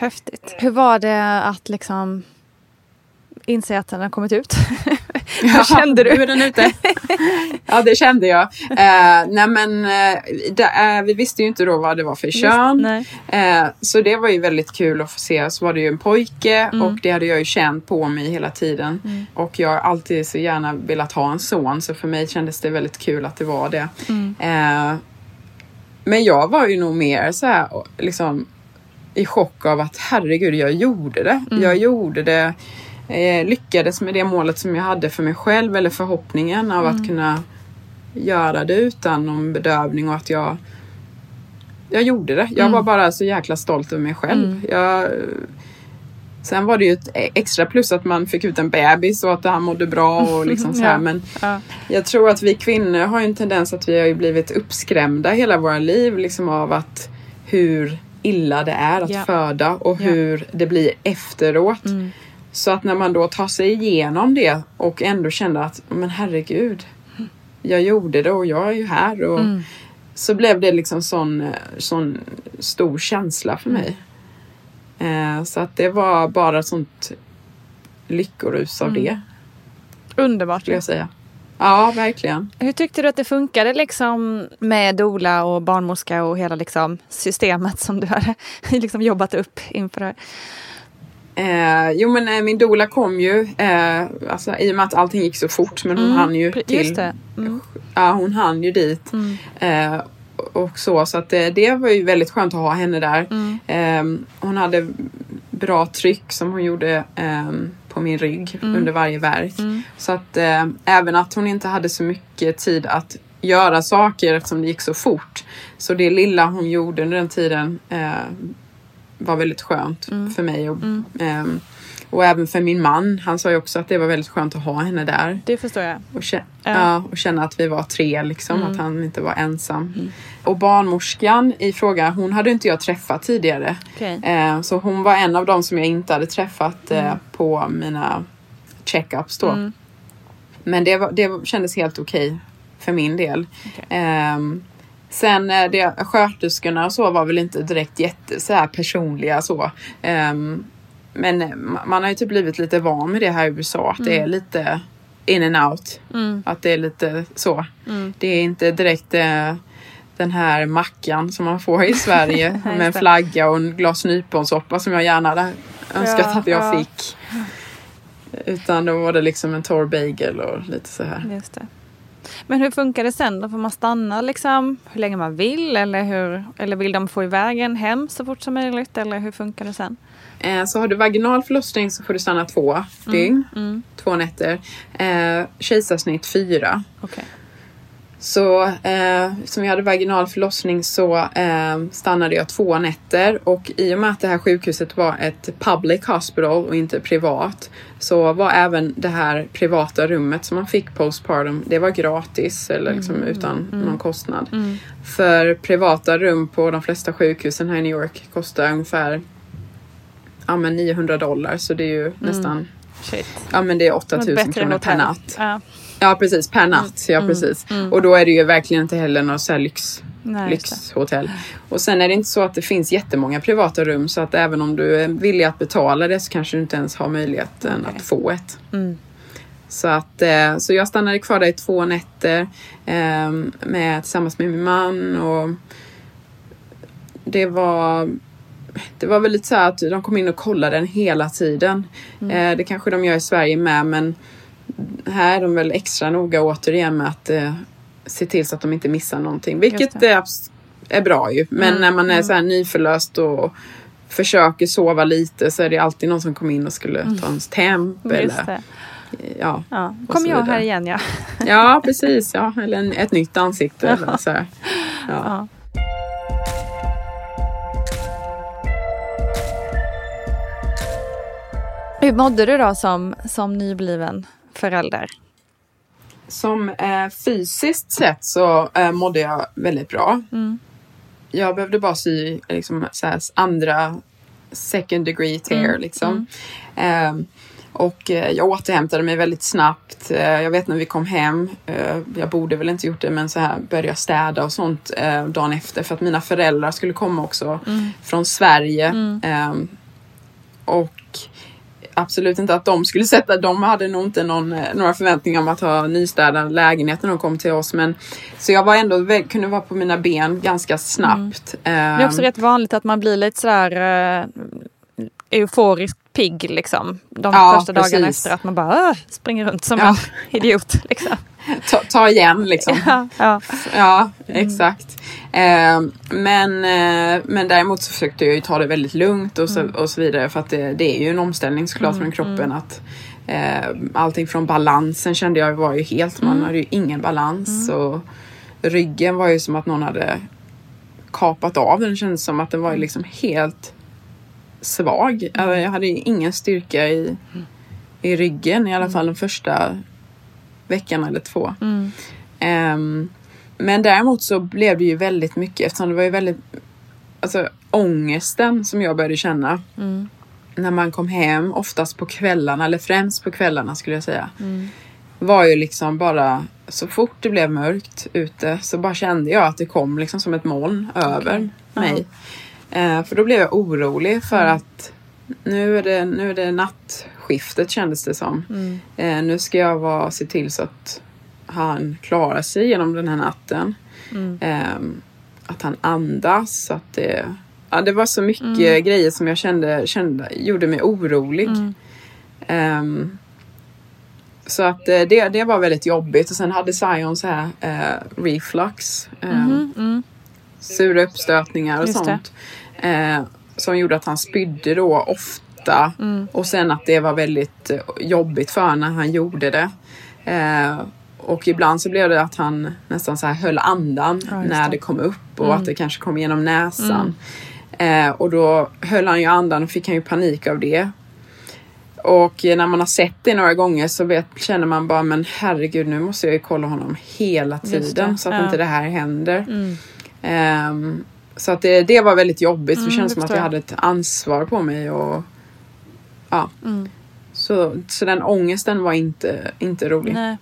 Speaker 2: Häftigt. Hur var det att liksom inse att den har kommit ut? Hur kände du?
Speaker 1: Nu är den ute. ja, det kände jag. Eh, nej, men eh, det, eh, vi visste ju inte då vad det var för kön. Eh, så det var ju väldigt kul att få se. Så var det ju en pojke
Speaker 2: Mm.
Speaker 1: och det hade jag ju känt på mig hela tiden. Och jag har alltid så gärna velat ha en son så för mig kändes det väldigt kul att det var det.
Speaker 2: Mm.
Speaker 1: Eh, men jag var ju nog mer så här liksom i chock av att herregud, jag gjorde det.
Speaker 2: Mm.
Speaker 1: Jag gjorde det. Eh, lyckades med det målet som jag hade för mig själv eller förhoppningen av
Speaker 2: Mm.
Speaker 1: att kunna göra det utan någon bedövning och att jag jag gjorde det. Jag
Speaker 2: Mm.
Speaker 1: var bara så jäkla stolt över mig själv. Jag, sen var det ju ett extra plus att man fick ut en bebis och att han mådde bra och liksom så här.
Speaker 2: Ja.
Speaker 1: Men
Speaker 2: Ja.
Speaker 1: jag tror att vi kvinnor har ju en tendens att vi har blivit uppskrämda hela våra liv liksom av att hur illa det är att
Speaker 2: Ja.
Speaker 1: föda och
Speaker 2: Ja. Mm.
Speaker 1: hur det blir efteråt. Så att när man då tar sig igenom det och ändå kände att men herregud, jag gjorde det och jag är ju här. Och
Speaker 2: Mm.
Speaker 1: Så blev det liksom sån, sån stor känsla för mig. Eh, så att det var bara sånt lyckorus av det,
Speaker 2: Underbart.
Speaker 1: skulle jag säga. Ja, verkligen.
Speaker 2: Hur tyckte du att det funkade liksom med dola och barnmorska och hela liksom systemet som du hade liksom jobbat upp inför det här?
Speaker 1: Eh, jo men eh, min doula kom ju, eh, alltså, i och med att allting gick så fort men hon hann ju till,
Speaker 2: det. Mm.
Speaker 1: ja hon hann ju dit. Eh, och så så att eh, det var ju väldigt skönt att ha henne där. Eh, hon hade bra tryck som hon gjorde eh, på min rygg under varje verk. Så att eh, även att hon inte hade så mycket tid att göra saker eftersom det gick så fort. Så det lilla hon gjorde under den tiden eh, var väldigt skönt för mig. Och, ehm, och även för min man. Han sa ju också att det var väldigt skönt att ha henne där.
Speaker 2: Det förstår jag.
Speaker 1: Och, kä-
Speaker 2: Ja.
Speaker 1: ja, och känna att vi var tre, liksom, att han inte var ensam. Och barnmorskan i fråga, hon hade inte jag träffat tidigare.
Speaker 2: Okej.
Speaker 1: Eh, så hon var en av dem som jag inte hade träffat eh, på mina checkups då. Men det, var, det kändes helt okej för min del. Ehm, sen eh, det, sköterskorna och så var väl inte direkt jätte så här personliga så. Ehm, men eh, ma- man har ju typ blivit lite van med det här i USA. Att det är lite in and out. Att det är lite så. Det är inte direkt eh, den här mackan som man får i Sverige med en flagga och en glas nyponsoppa som jag gärna hade önskat
Speaker 2: Ja,
Speaker 1: att jag
Speaker 2: ja.
Speaker 1: fick. Utan då var det liksom en torr bagel och lite så här.
Speaker 2: Just det. Men hur funkar det sen? Då får man stanna liksom hur länge man vill eller, hur, eller vill de få iväg en hem så fort som möjligt eller hur funkar det sen?
Speaker 1: Eh, så har du vaginal förlossning så får du stanna två dygn,
Speaker 2: Mm.
Speaker 1: två nätter. Eh, kejsarsnitt fyra.
Speaker 2: Okej.
Speaker 1: Så eh, som jag hade vaginal förlossning så eh, stannade jag två nätter och i och med att det här sjukhuset var ett public hospital och inte privat så var även det här privata rummet som man fick postpartum, det var gratis eller liksom utan någon kostnad. För privata rum på de flesta sjukhusen här i New York kostar ungefär ja, men 900 dollar så det är ju nästan
Speaker 2: Shit.
Speaker 1: Ja men det är 8000
Speaker 2: Bättre
Speaker 1: kronor per natt.
Speaker 2: Ja.
Speaker 1: Ja precis, per natt. Ja precis. Och då är det ju verkligen inte heller något så lyx,
Speaker 2: Nej,
Speaker 1: lyxhotell. Och sen är det inte så att det finns jättemånga privata rum så att även om du är villig att betala det så kanske du inte ens har möjligheten
Speaker 2: Okej.
Speaker 1: att få ett.
Speaker 2: Mm.
Speaker 1: Så, att, eh, så jag stannade kvar där i två nätter eh, med, tillsammans med min man och det var det var väl lite så att de kom in och kollade den hela tiden.
Speaker 2: Mm.
Speaker 1: Eh, det kanske de gör i Sverige med men här är de väl extra noga återigen med att eh, se till så att de inte missar någonting. Vilket är, abs- är bra ju. Men
Speaker 2: Mm,
Speaker 1: när man är så här nyförlöst och försöker sova lite så är det alltid någon som kommer in och skulle ta ens temp.
Speaker 2: Mm.
Speaker 1: Eller,
Speaker 2: det.
Speaker 1: ja,
Speaker 2: Ja. Kom jag här igen ja.
Speaker 1: ja, precis. Ja. Eller en, ett nytt ansikte. Eller så. Ja.
Speaker 2: Ja. Hur mådde du då som, som nybliven förälder?
Speaker 1: Som eh, fysiskt sett så eh, mådde jag väldigt bra.
Speaker 2: Mm.
Speaker 1: Jag behövde bara sy liksom, så här, andra second degree tear.
Speaker 2: Mm,
Speaker 1: Liksom. Ehm, och eh, jag återhämtade mig väldigt snabbt. Eh, jag vet när vi kom hem, eh, jag borde väl inte gjort det, men så här började jag städa och sånt eh, dagen efter för att mina föräldrar skulle komma också från Sverige. Ehm, och absolut inte att de skulle sätta, de hade nog inte någon, eh, några förväntningar om att ha nystädad lägenhet när de kom till oss. Men, så jag var ändå, kunde vara på mina ben ganska snabbt.
Speaker 2: Det är också
Speaker 1: Ehm,
Speaker 2: rätt vanligt att man blir lite sådär uh, euforisk pigg liksom. De
Speaker 1: Ja,
Speaker 2: första dagarna
Speaker 1: precis.
Speaker 2: efter att man bara springer runt som
Speaker 1: Ja.
Speaker 2: en idiot. Liksom.
Speaker 1: ta, ta igen liksom.
Speaker 2: Ja, ja.
Speaker 1: Ja, exakt. Ehm, men, eh, men däremot så försökte jag ju ta det väldigt lugnt och så, och så vidare för att det, det är ju en omställning såklart från kroppen att eh, allting från balansen kände jag var ju helt, man hade ju ingen balans och ryggen var ju som att någon hade kapat av den. Det kändes som att den var liksom helt svag. Alltså, Jag hade ju ingen styrka i, i ryggen i alla fall den första veckan eller två.
Speaker 2: Mm.
Speaker 1: Ehm, men däremot så blev det ju väldigt mycket eftersom det var ju väldigt alltså ångesten som jag började känna
Speaker 2: Mm.
Speaker 1: när man kom hem, oftast på kvällarna eller främst på kvällarna skulle jag säga.
Speaker 2: Mm.
Speaker 1: Var ju liksom bara så fort det blev mörkt ute så bara kände jag att det kom liksom som ett moln över mig. Eh, för då blev jag orolig för
Speaker 2: Mm.
Speaker 1: att nu är, det, nu är det nattskiftet kändes det som.
Speaker 2: Mm.
Speaker 1: Eh, nu ska jag vara, se till så att han klarar sig genom den här natten.
Speaker 2: Mm.
Speaker 1: Ehm, att han andas. Att det, ja, det var så mycket
Speaker 2: Mm.
Speaker 1: grejer som jag kände, kände gjorde mig orolig.
Speaker 2: Mm.
Speaker 1: Ehm, så att eh, det, det var väldigt jobbigt. Och sen hade Zion så här eh, reflux. ehm,
Speaker 2: Mhm, mm.
Speaker 1: Sura uppstötningar och
Speaker 2: Just det.
Speaker 1: Eh, som gjorde att han spydde då ofta.
Speaker 2: Mm.
Speaker 1: Och sen att det var väldigt eh, jobbigt för när han gjorde det. Eh, och ibland så blev det att han nästan så här höll andan
Speaker 2: Ja, just
Speaker 1: när
Speaker 2: det.
Speaker 1: det kom upp och
Speaker 2: Mm.
Speaker 1: att det kanske kom genom näsan. Eh, och då höll han ju andan och fick han ju panik av det. Och eh, när man har sett det några gånger så vet, känner man bara men herregud nu måste jag ju kolla honom hela
Speaker 2: det,
Speaker 1: tiden så att
Speaker 2: ja.
Speaker 1: inte det här händer.
Speaker 2: Mm.
Speaker 1: Ehm, så att det, det var väldigt jobbigt.
Speaker 2: Mm,
Speaker 1: det kändes som att jag hade ett ansvar på mig. Och, ja.
Speaker 2: Mm.
Speaker 1: så, så den ångesten var inte, inte rolig.
Speaker 2: Nej.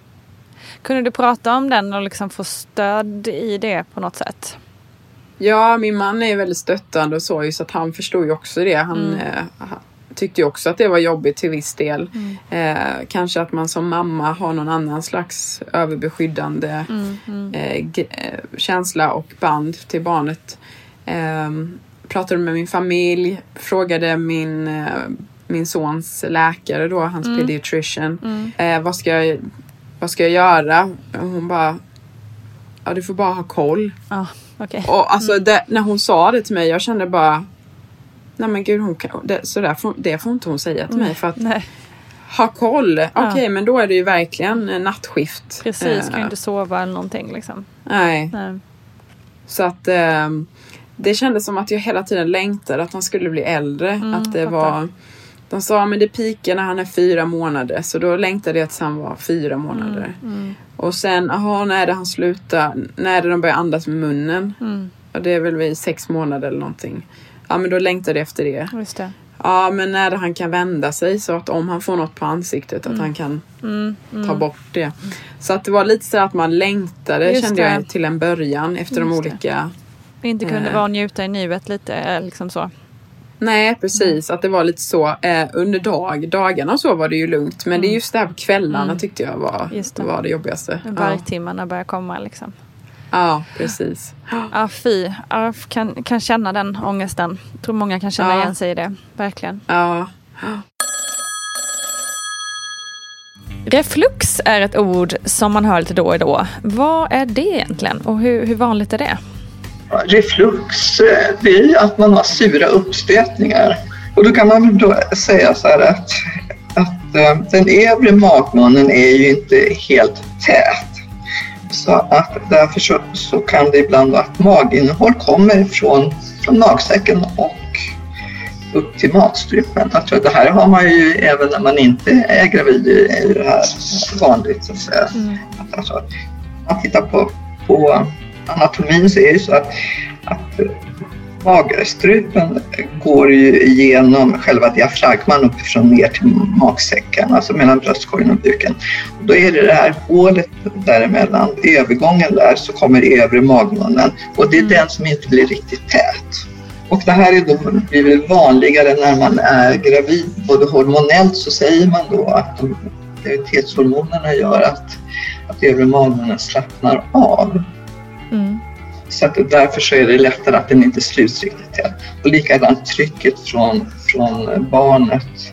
Speaker 2: Kunde du prata om den och liksom få stöd i det på något sätt?
Speaker 1: Ja, min man är väldigt stöttande och så så att han förstod ju också det. Han
Speaker 2: Mm.
Speaker 1: Eh, tyckte ju också att det var jobbigt till viss del. Eh, kanske att man som mamma har någon annan slags överbeskyddande
Speaker 2: Mm.
Speaker 1: eh, g- eh, känsla och band till barnet. Eh, pratade med min familj, frågade min, eh, min sons läkare då, hans
Speaker 2: Mm.
Speaker 1: pediatrician.
Speaker 2: Mm.
Speaker 1: Eh, vad, ska jag, vad ska jag göra? Hon bara, ja du får bara ha koll.
Speaker 2: Ja, okej.
Speaker 1: Och alltså det, när hon sa det till mig, jag kände bara nej men gud, hon kan, det, så där får, det får inte hon säga till mig för att
Speaker 2: Nej,
Speaker 1: ha koll. Okej, men då är det ju verkligen eh, nattskift.
Speaker 2: precis. Kan ju
Speaker 1: Eh,
Speaker 2: inte sova eller någonting liksom.
Speaker 1: Nej,
Speaker 2: Nej.
Speaker 1: så att eh, det kändes som att jag hela tiden längtade att han skulle bli äldre. att det
Speaker 2: fattar.
Speaker 1: var de sa men det pikar när han är fyra månader så då längtade jag tills han var fyra månader. Och sen, aha, när är det han slutar? När är det de börjar andas med munnen? Och det är väl vid sex månader eller någonting. Ja men då längtade jag efter det.
Speaker 2: Just det.
Speaker 1: Ja men när det han kan vända sig så att om han får något på ansiktet att han kan ta bort det. Så att det var lite så att man längtade
Speaker 2: Just
Speaker 1: kände
Speaker 2: det.
Speaker 1: jag till en början efter de
Speaker 2: Just det.
Speaker 1: olika
Speaker 2: Inte kunde
Speaker 1: Eh.
Speaker 2: vara njuta i nuet lite eh, liksom så.
Speaker 1: Nej precis, att det var lite så eh, under dag, dagarna och så var det ju lugnt. Men det är just det här på kvällarna tyckte jag var
Speaker 2: Mm. Det.
Speaker 1: det. var det jobbigaste. Ja.
Speaker 2: Värktimmarna börjar komma liksom.
Speaker 1: Ja, precis.
Speaker 2: Ja, fy. Jag kan, kan känna den ångesten. Jag tror många kan känna
Speaker 1: Ja.
Speaker 2: igen sig i det. Verkligen.
Speaker 1: Ja.
Speaker 2: Reflux är ett ord som man hör lite då och då. Vad är det egentligen och hur, hur vanligt är det?
Speaker 4: Reflux, eh, det är att man har sura uppstötningar. Och då kan man väl då säga så här att, att eh, den övre magmunnen är ju inte helt tät. Så att därför så, så kan det ibland vara att maginnehåll kommer från, från magsäcken och upp till matstrupen. Att det här har man ju även när man inte är gravid, är ju det här vanligt så att säga. Att alltså, om man tittar på, på anatomin så är det ju så att, att magstrupen går ju igenom själva diafragman uppifrån ner till magsäcken, alltså mellan bröstkorgen och buken. Och då är det det här hålet däremellan, i övergången där så kommer övre magmunnen och det är den som inte blir riktigt tät. Och det här är då, blir väl vanligare när man är gravid. Både hormonellt så säger man då att de graviditetshormonerna gör att, att övre magmunnen slappnar av. Så att därför så är det lättare att den inte sluts riktigt tätt. Och likadant trycket från, från barnet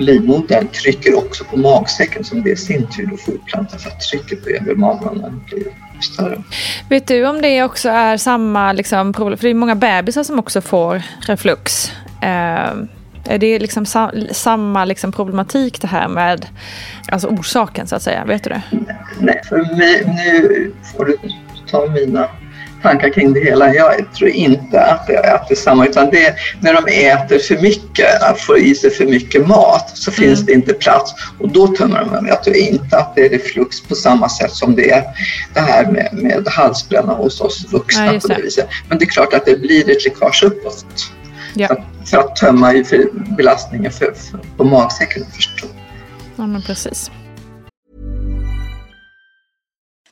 Speaker 4: på livmodern trycker också på magsäcken som det i sin tur då fortplantar för att trycket på övre magmunnen blir större.
Speaker 2: Vet du om det också är samma liksom, problem? För det är många bebisar som också får reflux. Eh, är det liksom sa, samma liksom problematik det här med alltså orsaken så att säga? Vet du det?
Speaker 4: Nej, för mig, nu får du ta mina tankar kring det hela. Jag tror inte att det, är samma, utan det är när de äter för mycket, får i sig för mycket mat, så finns det inte plats och då tömmer de. Jag tror inte att det är reflux på samma sätt som det är det här med, med halsbränna hos oss vuxna
Speaker 2: Ja,
Speaker 4: på det viset. Men det är klart att det blir ett läckage uppåt.
Speaker 2: Ja.
Speaker 4: För, att, för att tömma för belastningen för, för, på magsäcken förstås.
Speaker 2: Ja, men precis.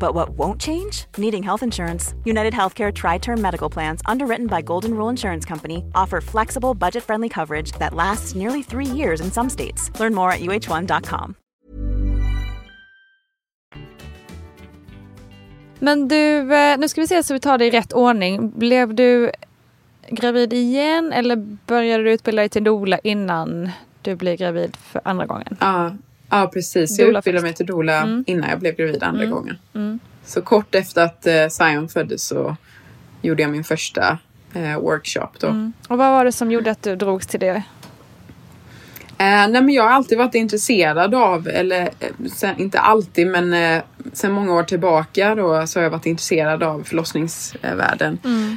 Speaker 5: But what won't change? Needing health insurance. United Healthcare Tri Term Medical Plans, underwritten by Golden Rule Insurance Company, offer flexible, budget friendly coverage that lasts nearly three years in some states. Learn more at uh1.com.
Speaker 2: Men du, eh, nu ska vi se så vi tar det i rätt ordning. Blev du gravid igen eller började du utbilda dig till doula innan du blev gravid för andra gången?
Speaker 1: Ja, ja precis. Jag utbildade mig till doula mm. innan jag blev gravid andra mm. gången. Mm. Så kort efter att eh, Zion föddes så gjorde jag min första eh, workshop. Då.
Speaker 2: Mm. Och vad var det som gjorde att du drogs till det?
Speaker 1: Eh, nej men jag har alltid varit intresserad av, eller eh, sen, inte alltid men eh, sen många år tillbaka då så har jag varit intresserad av förlossningsvärlden. Mm.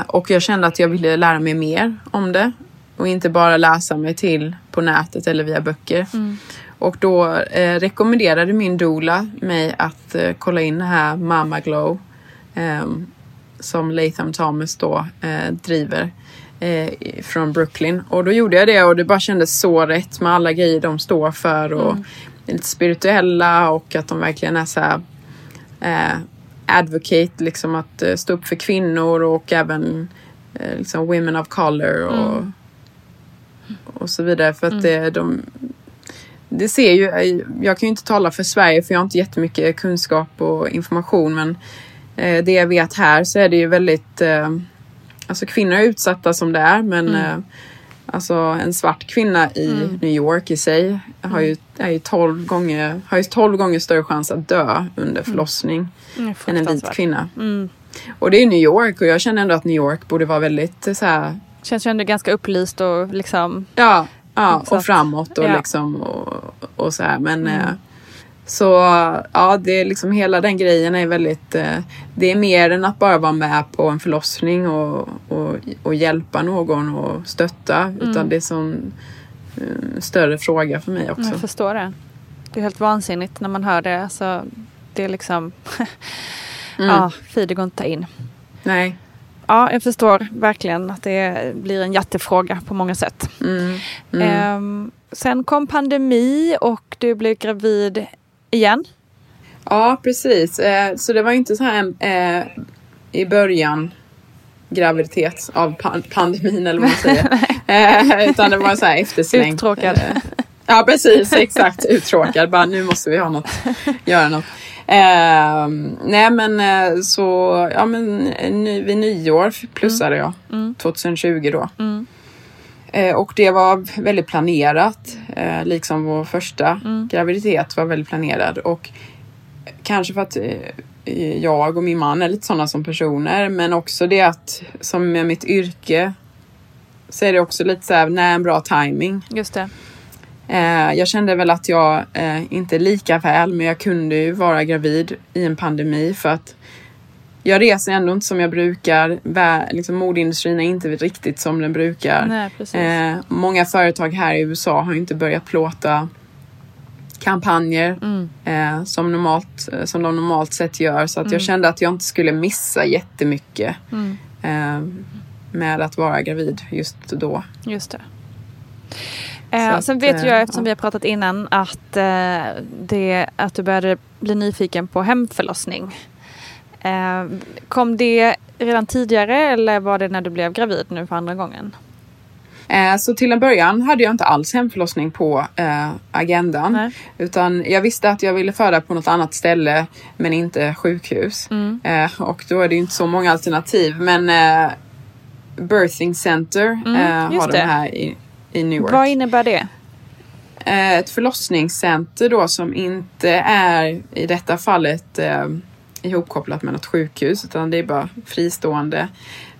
Speaker 1: Eh, och jag kände att jag ville lära mig mer om det. Och inte bara läsa mig till på nätet eller via böcker. Mm. Och då eh, rekommenderade min doula mig att eh, kolla in det här Mama Glow ehm, som Latham Thomas då driver eh, från Brooklyn. Och då gjorde jag det och det bara kändes så rätt med alla grejer de står för och mm. lite spirituella och att de verkligen är så här, eh, advocate, liksom att eh, stå upp för kvinnor och även eh, liksom women of color och, mm. och så vidare. För att mm. det, de, det ser ju, jag kan ju inte tala för Sverige för jag har inte jättemycket kunskap och information men eh, det jag vet här så är det ju väldigt eh, Alltså kvinnor är utsatta som det är men mm. eh, Alltså en svart kvinna i mm. New York i sig har ju, är ju 12 gånger, har ju 12 gånger större chans att dö under mm. förlossning mm. än en vit kvinna. Mm. Och det är New York och jag känner ändå att New York borde vara väldigt så här...
Speaker 2: Känns ju ändå ganska upplyst och liksom...
Speaker 1: Ja, ja och framåt och ja. liksom och, och så här. Men mm. eh, så ja, det är liksom hela den grejen är väldigt... Eh, det är mer än att bara vara med på en förlossning och, och, och hjälpa någon och stötta. Mm. Utan det är som en större fråga för mig också.
Speaker 2: Jag förstår det. Det är helt vansinnigt när man hör det. Alltså, det är liksom... mm. Ja, fy det går inte in.
Speaker 1: Nej.
Speaker 2: Ja, jag förstår verkligen att det blir en jättefråga på många sätt. Mm. Mm. Um, sen kom pandemi och du blev gravid igen.
Speaker 1: Ja, precis. Eh, så det var inte så här eh, i början graviditet av pandemin eller vad man säger. eh, utan det var så här eftersläng.
Speaker 2: Uttråkad.
Speaker 1: Eh, ja, precis. Exakt. Uttråkad. Bara nu måste vi ha något. Göra något. Eh, nej men eh, så, ja men ny, vid nyår plussade jag. Mm. 2020 då. Mm. Eh, och det var väldigt planerat, eh, liksom vår första mm. graviditet var väldigt planerad. Och kanske för att eh, jag och min man är lite sådana som personer, men också det att som med mitt yrke så är det också lite så här, när en bra timing.
Speaker 2: Just det.
Speaker 1: Eh, jag kände väl att jag eh, inte lika väl, men jag kunde ju vara gravid i en pandemi för att jag reser ändå inte som jag brukar. Liksom, modeindustrin är inte riktigt som den brukar.
Speaker 2: Nej,
Speaker 1: eh, många företag här i USA har inte börjat plåta kampanjer mm. eh, som, normalt, eh, som de normalt sett gör. Så att mm. jag kände att jag inte skulle missa jättemycket mm. eh, med att vara gravid just då.
Speaker 2: Just det. Eh, sen vet att, jag, eh, eftersom ja. vi har pratat innan, att, eh, det, att du började bli nyfiken på hemförlossning. Eh, kom det redan tidigare eller var det när du blev gravid nu för andra gången?
Speaker 1: Eh, så till en början hade jag inte alls hemförlossning på eh, agendan.
Speaker 2: Nej.
Speaker 1: Utan jag visste att jag ville föda på något annat ställe men inte sjukhus.
Speaker 2: Mm.
Speaker 1: Eh, och då är det ju inte så många alternativ. Men eh, Birthing Center
Speaker 2: Mm,
Speaker 1: eh, har de
Speaker 2: det.
Speaker 1: här i, i New York.
Speaker 2: Vad innebär det?
Speaker 1: Eh, ett förlossningscenter då som inte är i detta fallet eh, ihopkopplat med något sjukhus utan det är bara fristående.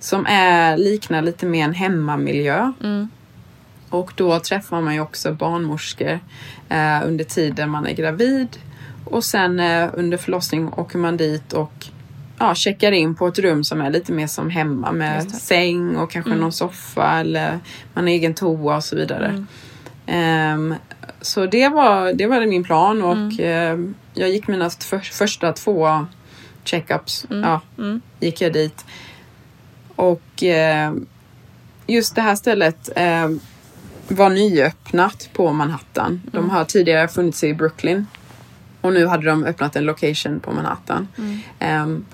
Speaker 1: Som är, liknar lite mer en hemmamiljö.
Speaker 2: Mm.
Speaker 1: Och då träffar man ju också barnmorskor eh, under tiden man är gravid. Och sen eh, under förlossning åker man dit och ja, checkar in på ett rum som är lite mer som hemma med säng och kanske
Speaker 2: Mm.
Speaker 1: någon soffa eller man har egen toa och så vidare.
Speaker 2: Mm.
Speaker 1: Ehm, så det var, det var min plan och
Speaker 2: Mm.
Speaker 1: ehm, jag gick mina för, första två checkups.
Speaker 2: Mm.
Speaker 1: Ja,
Speaker 2: Mm.
Speaker 1: gick jag dit. Och ehm, just det här stället ehm, var nyöppnat på Manhattan. De
Speaker 2: Mm.
Speaker 1: har tidigare funnits i Brooklyn. Och nu hade de öppnat en location på Manhattan.
Speaker 2: Mm.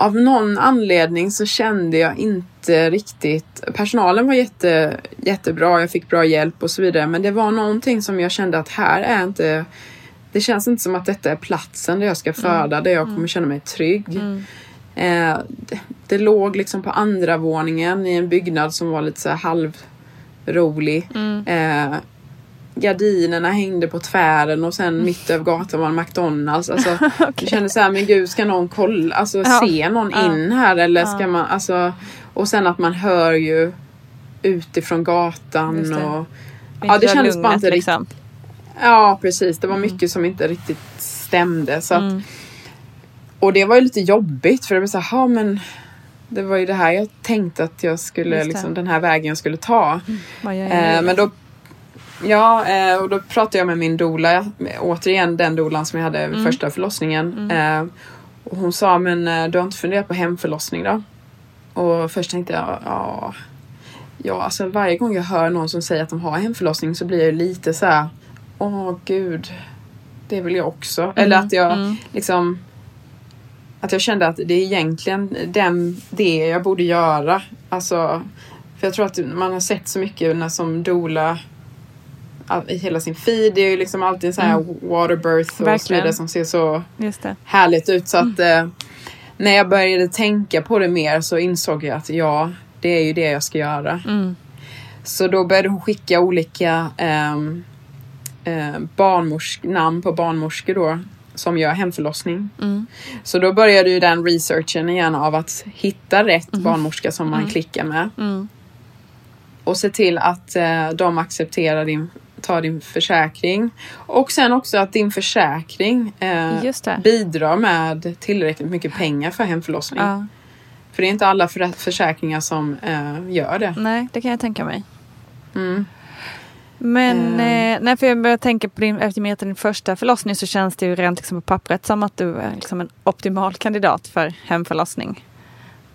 Speaker 1: Av någon anledning så kände jag inte riktigt... Personalen var jätte, jättebra, jag fick bra hjälp och så vidare. Men det var någonting som jag kände att här är inte... Det känns inte som att detta är platsen där jag ska föda, där jag kommer känna mig trygg.
Speaker 2: Mm.
Speaker 1: Eh, det, det låg liksom på andra våningen i en byggnad som var lite så halvrolig.
Speaker 2: Mm.
Speaker 1: Eh, gardinerna hängde på tvären och sen mitt över gatan var en McDonalds. Alltså, Jag kände så här, men gud ska någon kolla, alltså
Speaker 2: Ja.
Speaker 1: se någon
Speaker 2: Ja.
Speaker 1: in här eller ska man, alltså och sen att man hör ju utifrån gatan
Speaker 2: det.
Speaker 1: och ja det kändes bara inte riktigt
Speaker 2: liksom.
Speaker 1: Ja precis, det var mycket som inte riktigt stämde. Så att,
Speaker 2: Mm.
Speaker 1: Och det var ju lite jobbigt för det var så här, "Ja, men det var ju det här jag tänkte att jag skulle, liksom, den här vägen jag skulle ta.
Speaker 2: Jag
Speaker 1: Eh, men då Ja, eh, och då pratade jag med min doula, återigen den doulan som jag hade vid
Speaker 2: Mm.
Speaker 1: första förlossningen.
Speaker 2: Mm.
Speaker 1: Eh, och hon sa, men eh, du har inte funderat på hemförlossning då? Och först tänkte jag, ja, ja, alltså varje gång jag hör någon som säger att de har hemförlossning så blir jag lite så här, åh gud, det vill jag också. Eller att jag
Speaker 2: mm.
Speaker 1: liksom att jag kände att det är egentligen den, det jag borde göra. Alltså, för jag tror att man har sett så mycket när som doula all- hela sin feed. Det är ju liksom alltid sån här
Speaker 2: Mm.
Speaker 1: waterbirth och så vidare som ser så härligt ut. Så att eh, när jag började tänka på det mer så insåg jag att ja, det är ju det jag ska göra.
Speaker 2: Mm.
Speaker 1: Så då började hon skicka olika ehm, eh, barnmorsk, namn på barnmorskor då som gör hemförlossning.
Speaker 2: Mm.
Speaker 1: Så då började ju den researchen igen av att hitta rätt barnmorska som man
Speaker 2: Mm.
Speaker 1: klickar med.
Speaker 2: Mm.
Speaker 1: Och se till att eh, de accepterar din, tar din försäkring. Och sen också att din försäkring eh, bidrar med tillräckligt mycket pengar för hemförlossning.
Speaker 2: Ja.
Speaker 1: För det är inte alla för, försäkringar som eh, gör det.
Speaker 2: Nej, det kan jag tänka mig.
Speaker 1: Mm.
Speaker 2: Men
Speaker 1: Eh.
Speaker 2: eh, nej, för jag börjar tänka på din, efter med din första förlossning så känns det ju rent liksom på pappret som att du är liksom en optimal kandidat för hemförlossning.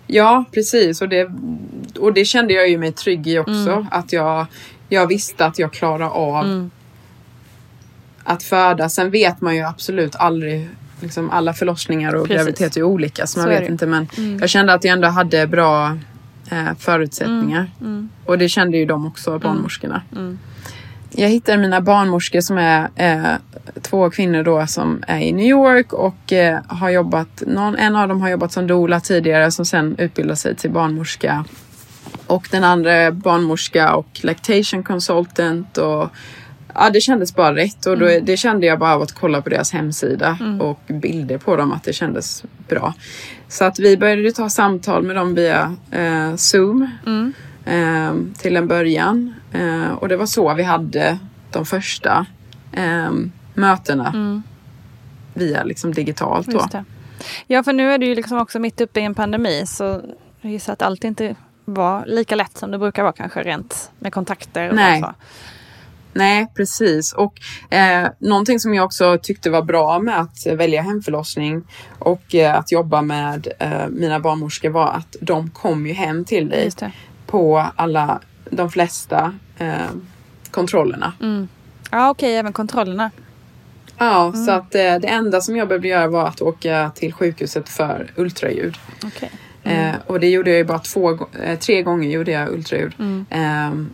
Speaker 1: Ja, precis. Och det, och det kände jag ju mig trygg i också.
Speaker 2: Mm.
Speaker 1: Att jag, jag visste att jag klarar av
Speaker 2: Mm.
Speaker 1: att föda. Sen vet man ju absolut aldrig. Liksom alla förlossningar och
Speaker 2: Precis.
Speaker 1: graviditet är olika så man
Speaker 2: Så
Speaker 1: vet
Speaker 2: det
Speaker 1: inte. Men
Speaker 2: Mm.
Speaker 1: jag kände att jag ändå hade bra eh, förutsättningar.
Speaker 2: Mm.
Speaker 1: Och det kände ju de också, barnmorskorna.
Speaker 2: Mm.
Speaker 1: Jag hittade mina barnmorskor som är eh, två kvinnor då som är i New York och eh, har jobbat, någon, en av dem har jobbat som doula tidigare som sen utbildade sig till barnmorska. Och den andra är barnmorska och lactation consultant och ja, det kändes bara rätt och då,
Speaker 2: Mm.
Speaker 1: det kände jag bara av att kolla på deras hemsida
Speaker 2: Mm.
Speaker 1: och bilder på dem att det kändes bra. Så att vi började ta samtal med dem via eh, Zoom
Speaker 2: Mm.
Speaker 1: eh, till en början. Eh, och det var så vi hade de första eh, mötena
Speaker 2: Mm.
Speaker 1: via liksom digitalt. Då.
Speaker 2: Ja, för nu är du ju liksom också mitt uppe i en pandemi så jag gissar att allt inte var lika lätt som det brukar vara kanske rent med kontakter och
Speaker 1: Nej.
Speaker 2: så.
Speaker 1: Nej, precis. Och eh, någonting som jag också tyckte var bra med att välja hemförlossning och eh, att jobba med eh, mina barnmorskor var att de kom ju hem till dig på alla, de flesta eh, kontrollerna.
Speaker 2: Mm. Ja, okej, även kontrollerna.
Speaker 1: Ja,
Speaker 2: Mm.
Speaker 1: så att eh, det enda som jag behövde göra var att åka till sjukhuset för ultraljud. Eh, och det gjorde jag ju bara två, eh, tre gånger gjorde jag ultraljud.
Speaker 2: Mm.
Speaker 1: Eh,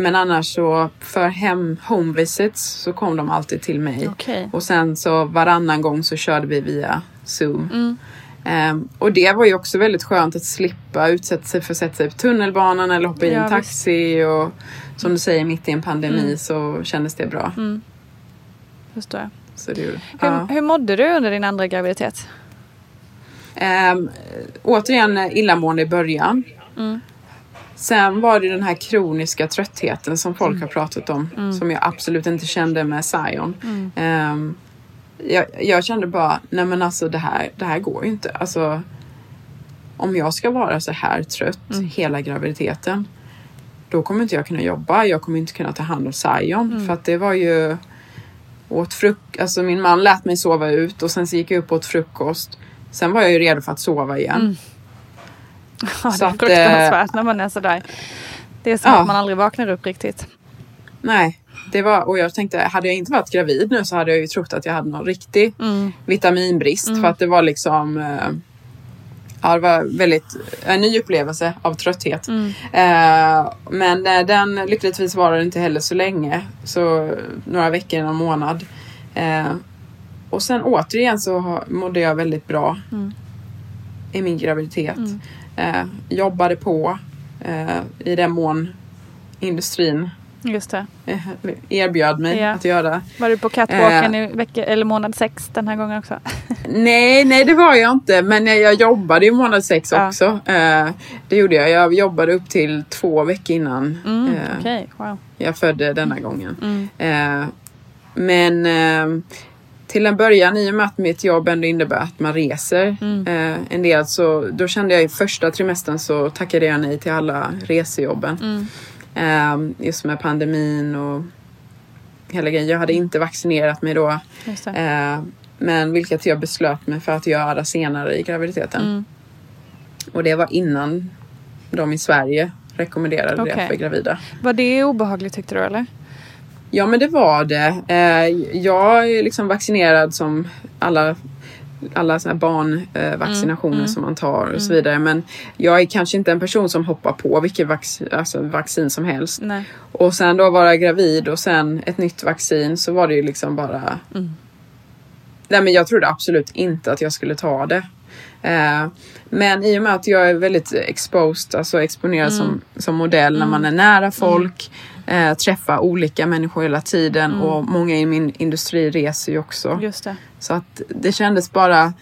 Speaker 1: men annars så för hem, home visits så kom de alltid till mig.
Speaker 2: Okej.
Speaker 1: Och sen så varannan gång så körde vi via Zoom.
Speaker 2: Mm.
Speaker 1: Ehm, och det var ju också väldigt skönt att slippa utsätta sig för att sätta sig på tunnelbanan eller hoppa i
Speaker 2: Ja,
Speaker 1: en taxi. Och som du säger, mitt i en pandemi
Speaker 2: Mm.
Speaker 1: så kändes det bra.
Speaker 2: Mm. Förstår jag.
Speaker 1: Så det,
Speaker 2: Hur,
Speaker 1: ja.
Speaker 2: hur mådde du under din andra graviditet?
Speaker 1: Ehm, återigen eh, illamående i början.
Speaker 2: Mm.
Speaker 1: Sen var det den här kroniska tröttheten som folk
Speaker 2: Mm.
Speaker 1: har pratat om.
Speaker 2: Mm.
Speaker 1: Som jag absolut inte kände med Zion. Ehm, jag, jag kände bara, nej men alltså det här, det här går ju inte. Alltså, om jag ska vara så här trött
Speaker 2: Mm.
Speaker 1: hela graviditeten. Då kommer inte jag kunna jobba. Jag kommer inte kunna ta hand om Zion.
Speaker 2: Mm.
Speaker 1: För att det var ju åt frukost. Alltså min man lät mig sova ut och sen så gick jag upp och åt frukost. Sen var jag ju redo för att sova igen.
Speaker 2: Mm. Ja, det är
Speaker 1: att,
Speaker 2: fruktansvärt när man är sådär. Det är som
Speaker 1: Ja.
Speaker 2: att man aldrig vaknar upp riktigt.
Speaker 1: Nej, det var, och jag tänkte, hade jag inte varit gravid nu så hade jag ju trott att jag hade någon riktig
Speaker 2: Mm.
Speaker 1: vitaminbrist.
Speaker 2: Mm.
Speaker 1: För att det var liksom, eh, ja det var väldigt, en ny upplevelse av trötthet.
Speaker 2: Mm.
Speaker 1: Eh, men eh, den lyckligtvis varade inte heller så länge. Så några veckor, någon månad. Eh, och sen återigen så mådde jag väldigt bra
Speaker 2: Mm.
Speaker 1: i min graviditet.
Speaker 2: Mm.
Speaker 1: Eh, jobbade på eh, i den mån industrin
Speaker 2: Just det.
Speaker 1: eh, erbjöd mig
Speaker 2: Ja.
Speaker 1: att göra.
Speaker 2: Var du på catwalken
Speaker 1: Eh.
Speaker 2: i vecka, eller månad sex den här gången också?
Speaker 1: Nej, nej det var jag inte. Men jag, jag jobbade i månad sex
Speaker 2: Ja.
Speaker 1: också. Eh, det gjorde jag. Jag jobbade upp till två veckor innan
Speaker 2: Mm,
Speaker 1: eh,
Speaker 2: Okej, wow.
Speaker 1: jag födde denna gången.
Speaker 2: Mm.
Speaker 1: Eh, men eh, till en början, i och med att mitt jobb ändå innebär att man reser
Speaker 2: Mm.
Speaker 1: eh, en del, så då kände jag i första trimestern så tackade jag nej till alla resejobben.
Speaker 2: Mm.
Speaker 1: Eh, just med pandemin och hela grejen. Jag hade inte vaccinerat mig då. Eh, men vilket jag beslöt mig för att göra senare i graviditeten.
Speaker 2: Mm.
Speaker 1: Och det var innan de i Sverige rekommenderade
Speaker 2: Okej.
Speaker 1: det för gravida.
Speaker 2: Var det obehagligt tyckte du eller?
Speaker 1: Ja men det var det. Eh, jag är liksom vaccinerad som alla alla så här barnvaccinationer vaccinationer
Speaker 2: Mm, mm.
Speaker 1: som man tar och så
Speaker 2: Mm.
Speaker 1: vidare. Men jag är kanske inte en person som hoppar på vilket vaccin, alltså vaccin som helst.
Speaker 2: Nej.
Speaker 1: Och sen då vara gravid och sen ett nytt vaccin så var det ju liksom bara...
Speaker 2: Mm.
Speaker 1: Nej men jag trodde absolut inte att jag skulle ta det. Eh, men i och med att jag är väldigt exposed, alltså exponerad
Speaker 2: Mm.
Speaker 1: som, som modell när man är nära folk, eh, träffar olika människor hela tiden
Speaker 2: Mm.
Speaker 1: och många i min industri reser ju också.
Speaker 2: Just det.
Speaker 1: Så att det kändes bara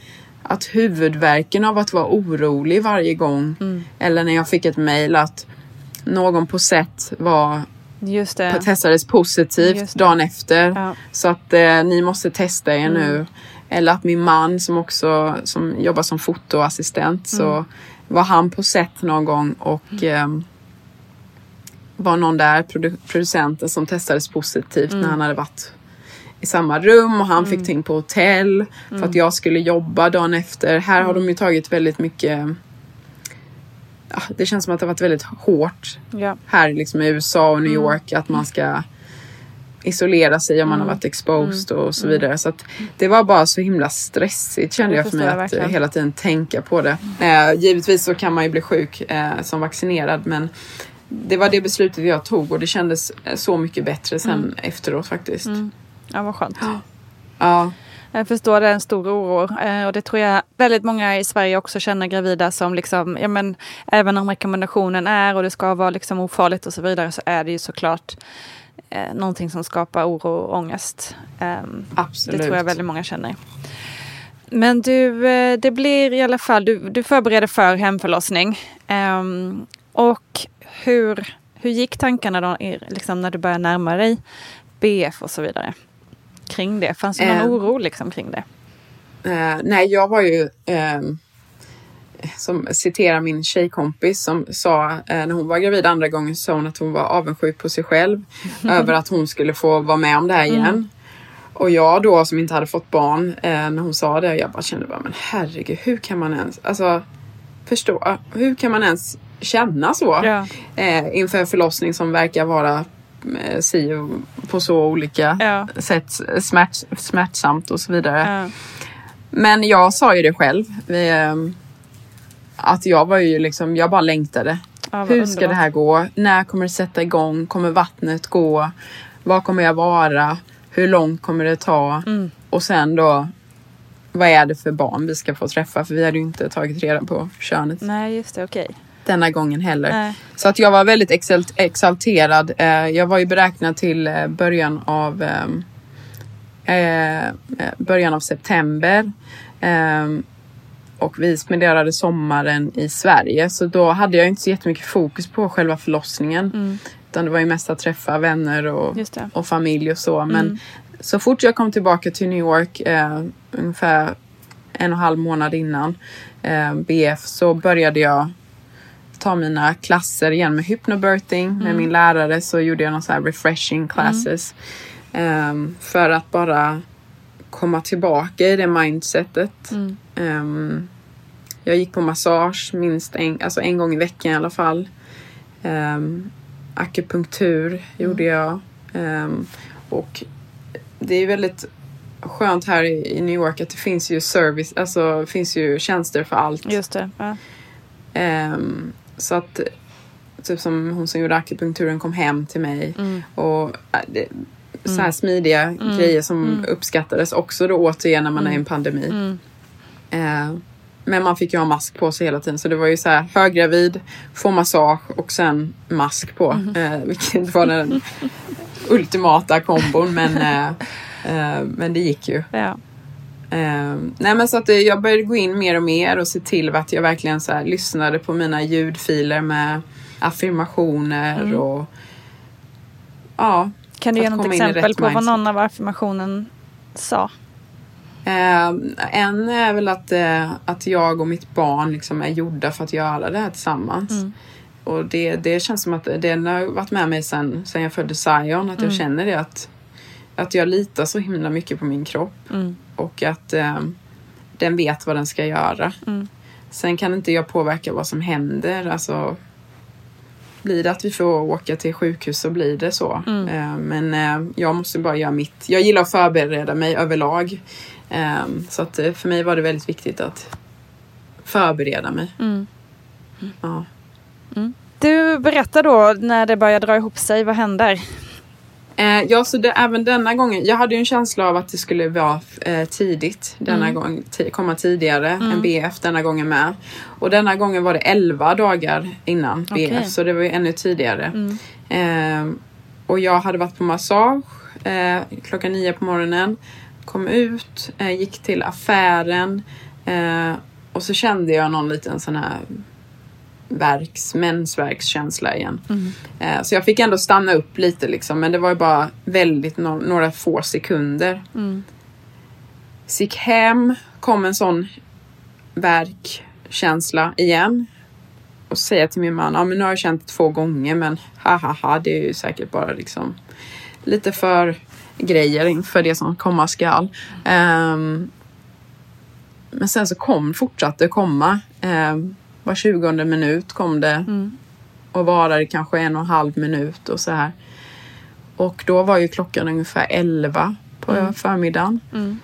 Speaker 1: att huvudvärken av att vara orolig varje gång
Speaker 2: Mm.
Speaker 1: eller när jag fick ett mejl att någon på set var
Speaker 2: Just det.
Speaker 1: testades positivt dagen efter.
Speaker 2: Ja.
Speaker 1: Så att eh, ni måste testa er
Speaker 2: Mm.
Speaker 1: nu. Eller att min man som också som jobbar som fotoassistent så
Speaker 2: Mm.
Speaker 1: var han på set någon gång och ehm, var någon där, produ- producenten som testades positivt
Speaker 2: Mm.
Speaker 1: när han hade varit i samma rum och han fick ta in på hotell för
Speaker 2: Mm.
Speaker 1: att jag skulle jobba dagen efter. Här har de ju tagit väldigt mycket ja, det känns som att det har varit väldigt hårt
Speaker 2: Ja.
Speaker 1: här liksom i USA och New
Speaker 2: Mm.
Speaker 1: York att man ska isolera sig om man har
Speaker 2: Mm.
Speaker 1: varit exposed och så
Speaker 2: Mm.
Speaker 1: vidare. Så att det var bara så himla stressigt kände
Speaker 2: det
Speaker 1: jag för mig
Speaker 2: jag
Speaker 1: att
Speaker 2: verkligen.
Speaker 1: hela tiden tänka på det. Eh, givetvis så kan man ju bli sjuk eh, som vaccinerad men det var det beslutet jag tog och det kändes eh, så mycket bättre sen
Speaker 2: Mm.
Speaker 1: efteråt faktiskt.
Speaker 2: Mm. Ja, vad skönt.
Speaker 1: Ja.
Speaker 2: Jag förstår det är en stor oro eh, och det tror jag väldigt många i Sverige också känner gravida som liksom, ja men även om rekommendationen är och det ska vara liksom ofarligt och så vidare så är det ju såklart eh, någonting som skapar oro och ångest. Ehm,
Speaker 1: Absolut.
Speaker 2: Det tror jag väldigt många känner. Men du, eh, det blir i alla fall, du, du förbereder för hemförlossning. Ehm, och hur, hur gick tankarna då, liksom när du började närma dig BF och så vidare? Kring det, fanns det någon
Speaker 1: Eh.
Speaker 2: oro liksom kring det?
Speaker 1: Eh, nej, jag var ju ehm, som citerar min tjejkompis som sa eh, när hon var gravid andra gången sa hon att hon var avundsjuk på sig själv över att hon skulle få vara med om det här igen.
Speaker 2: Mm.
Speaker 1: Och jag då som inte hade fått barn eh, när hon sa det, jag bara kände bara men herregud hur kan man ens, alltså förstå, hur kan man ens känna så
Speaker 2: Ja.
Speaker 1: eh, inför en förlossning som verkar vara eh, si på så olika
Speaker 2: Ja.
Speaker 1: sätt smärt, smärtsamt och så vidare.
Speaker 2: Ja.
Speaker 1: Men jag sa ju det själv. Ehm, att jag var ju liksom, jag bara längtade. Hur ska det här gå? När kommer det sätta igång? Kommer vattnet gå? Var kommer jag vara? Hur långt kommer det ta?
Speaker 2: Mm.
Speaker 1: Och sen då, vad är det för barn vi ska få träffa? För vi hade ju inte tagit reda på könet
Speaker 2: Nej, just det. Okej.
Speaker 1: Denna gången heller.
Speaker 2: Nej.
Speaker 1: Så att jag var väldigt exalt- exalterad. Eh, jag var ju beräknad till eh, början av ehm, eh, början av september. Ehm, och vi spenderade sommaren i Sverige så då hade jag inte så jättemycket fokus på själva förlossningen.
Speaker 2: Mm.
Speaker 1: Utan det var ju mest att träffa vänner och, och familj och så. Men
Speaker 2: Mm.
Speaker 1: så fort jag kom tillbaka till New York eh, ungefär en och en halv månad innan eh, BF så började jag ta mina klasser igen med hypnobirthing med
Speaker 2: Mm.
Speaker 1: min lärare så gjorde jag någon så här refreshing classes. Ehm, för att bara komma tillbaka i det mindsetet.
Speaker 2: Mm.
Speaker 1: Ehm, jag gick på massage minst en, alltså en gång i veckan i alla fall. Um, akupunktur gjorde jag. Ehm, och det är väldigt skönt här i, New York att det finns ju service, alltså finns ju tjänster för allt.
Speaker 2: Just det. Ja.
Speaker 1: Ehm, så att typ som hon som gjorde akupunkturen kom hem till mig
Speaker 2: Mm.
Speaker 1: och äh, det, så här
Speaker 2: Mm.
Speaker 1: smidiga
Speaker 2: Mm.
Speaker 1: grejer som
Speaker 2: Mm.
Speaker 1: uppskattades också då återigen när man är i en
Speaker 2: Mm.
Speaker 1: pandemi.
Speaker 2: Mm.
Speaker 1: Eh, men man fick ju ha mask på sig hela tiden så det var ju så här höggravid, få massage och sen mask på. Eh, vilket var den ultimata kombon men, eh, eh, men det gick ju.
Speaker 2: Ja.
Speaker 1: Eh, nej men så att eh, jag började gå in mer och mer och se till att jag verkligen så här lyssnade på mina ljudfiler med affirmationer
Speaker 2: Mm.
Speaker 1: och ja.
Speaker 2: Kan du ge något exempel på vad någon av affirmationen sa?
Speaker 1: Eh, en är väl att, eh, att jag och mitt barn liksom är gjorda för att göra det här tillsammans.
Speaker 2: Mm.
Speaker 1: Och det, det känns som att det har varit med mig sen jag födde Zion. Att jag
Speaker 2: Mm.
Speaker 1: känner det att, att jag litar så himla mycket på min kropp.
Speaker 2: Mm.
Speaker 1: Och att eh, den vet vad den ska göra.
Speaker 2: Mm.
Speaker 1: Sen kan inte jag påverka vad som händer. Alltså, blir det att vi får åka till sjukhus så blir det så.
Speaker 2: Mm.
Speaker 1: Eh, men eh, jag måste bara göra mitt. Jag gillar att förbereda mig överlag. Eh, så att eh, för mig var det väldigt viktigt att förbereda mig.
Speaker 2: Mm.
Speaker 1: Ja.
Speaker 2: Du berättar då när det börjar dra ihop sig, vad händer?
Speaker 1: Eh, ja, så det, även denna gången. Jag hade ju en känsla av att det skulle vara eh, tidigt. Denna
Speaker 2: Mm.
Speaker 1: gång, komma tidigare
Speaker 2: Mm.
Speaker 1: än BF denna gången med. Och denna gången var det 11 dagar innan
Speaker 2: Okej.
Speaker 1: BF. Så det var ju ännu tidigare.
Speaker 2: Mm.
Speaker 1: Eh, och jag hade varit på massage eh, klockan nio på morgonen. Kom ut, eh, gick till affären. Eh, och så kände jag någon liten sån här verks, mensvärkskänsla igen.
Speaker 2: Mm.
Speaker 1: Eh, Så jag fick ändå stanna upp lite liksom, men det var ju bara väldigt no- några få sekunder.
Speaker 2: Mm.
Speaker 1: Så gick hem, kom en sån verkkänsla igen. Och säger till min man, ja men nu har jag känt det två gånger men ha ha ha det är ju säkert bara liksom lite för grejer inför det som komma skall. Ehm, men sen så kom, fortsatte komma. Um, var 20 minut kom det
Speaker 2: Mm.
Speaker 1: och varade kanske en och en halv minut och så här. Och då var ju klockan ungefär 11 på
Speaker 2: Mm.
Speaker 1: förmiddagen.
Speaker 2: Mm.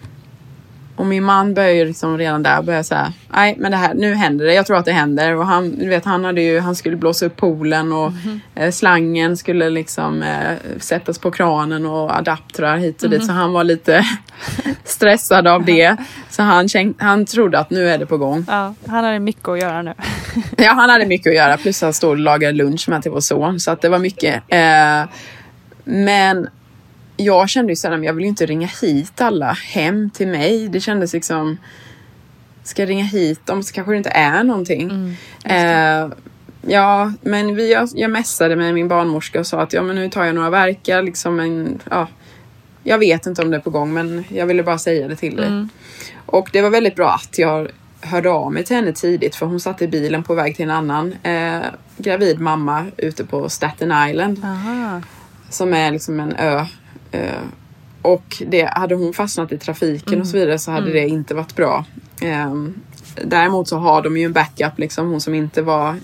Speaker 1: Och min man började ju liksom redan där börja säga, nej men det här, nu händer det, jag tror att det händer. Och han, du vet, han hade ju, han skulle blåsa upp poolen och
Speaker 2: Mhm.
Speaker 1: eh, slangen skulle liksom eh, sättas på kranen och adaptrar hit och dit.
Speaker 2: Mhm.
Speaker 1: Så han var lite stressad av det. Så han, känk, han trodde att nu är det på gång.
Speaker 2: Ja, han hade mycket att göra nu.
Speaker 1: Ja, han hade mycket att göra. Plus han stod och lagade lunch med till vår son. Så att det var mycket. Eh, men jag kände ju men jag vill ju inte ringa hit alla hem till mig. Det kändes liksom, ska jag ringa hit dem så kanske det inte är någonting. eh, ja, men vi, jag, jag messade med min barnmorska och sa att ja, men nu tar jag några verkar. Liksom en, ja, jag vet inte om det är på gång, men jag ville bara säga det till dig.
Speaker 2: Mm.
Speaker 1: Och det var väldigt bra att jag hörde av mig till henne tidigt för hon satt i bilen på väg till en annan eh, gravid mamma ute på Staten Island.
Speaker 2: Aha.
Speaker 1: Som är liksom en ö. Eh, och det, hade hon fastnat i trafiken
Speaker 2: Mm.
Speaker 1: och så vidare så hade
Speaker 2: Mm.
Speaker 1: det inte varit bra. Eh, däremot så har de ju en backup liksom, hon som inte var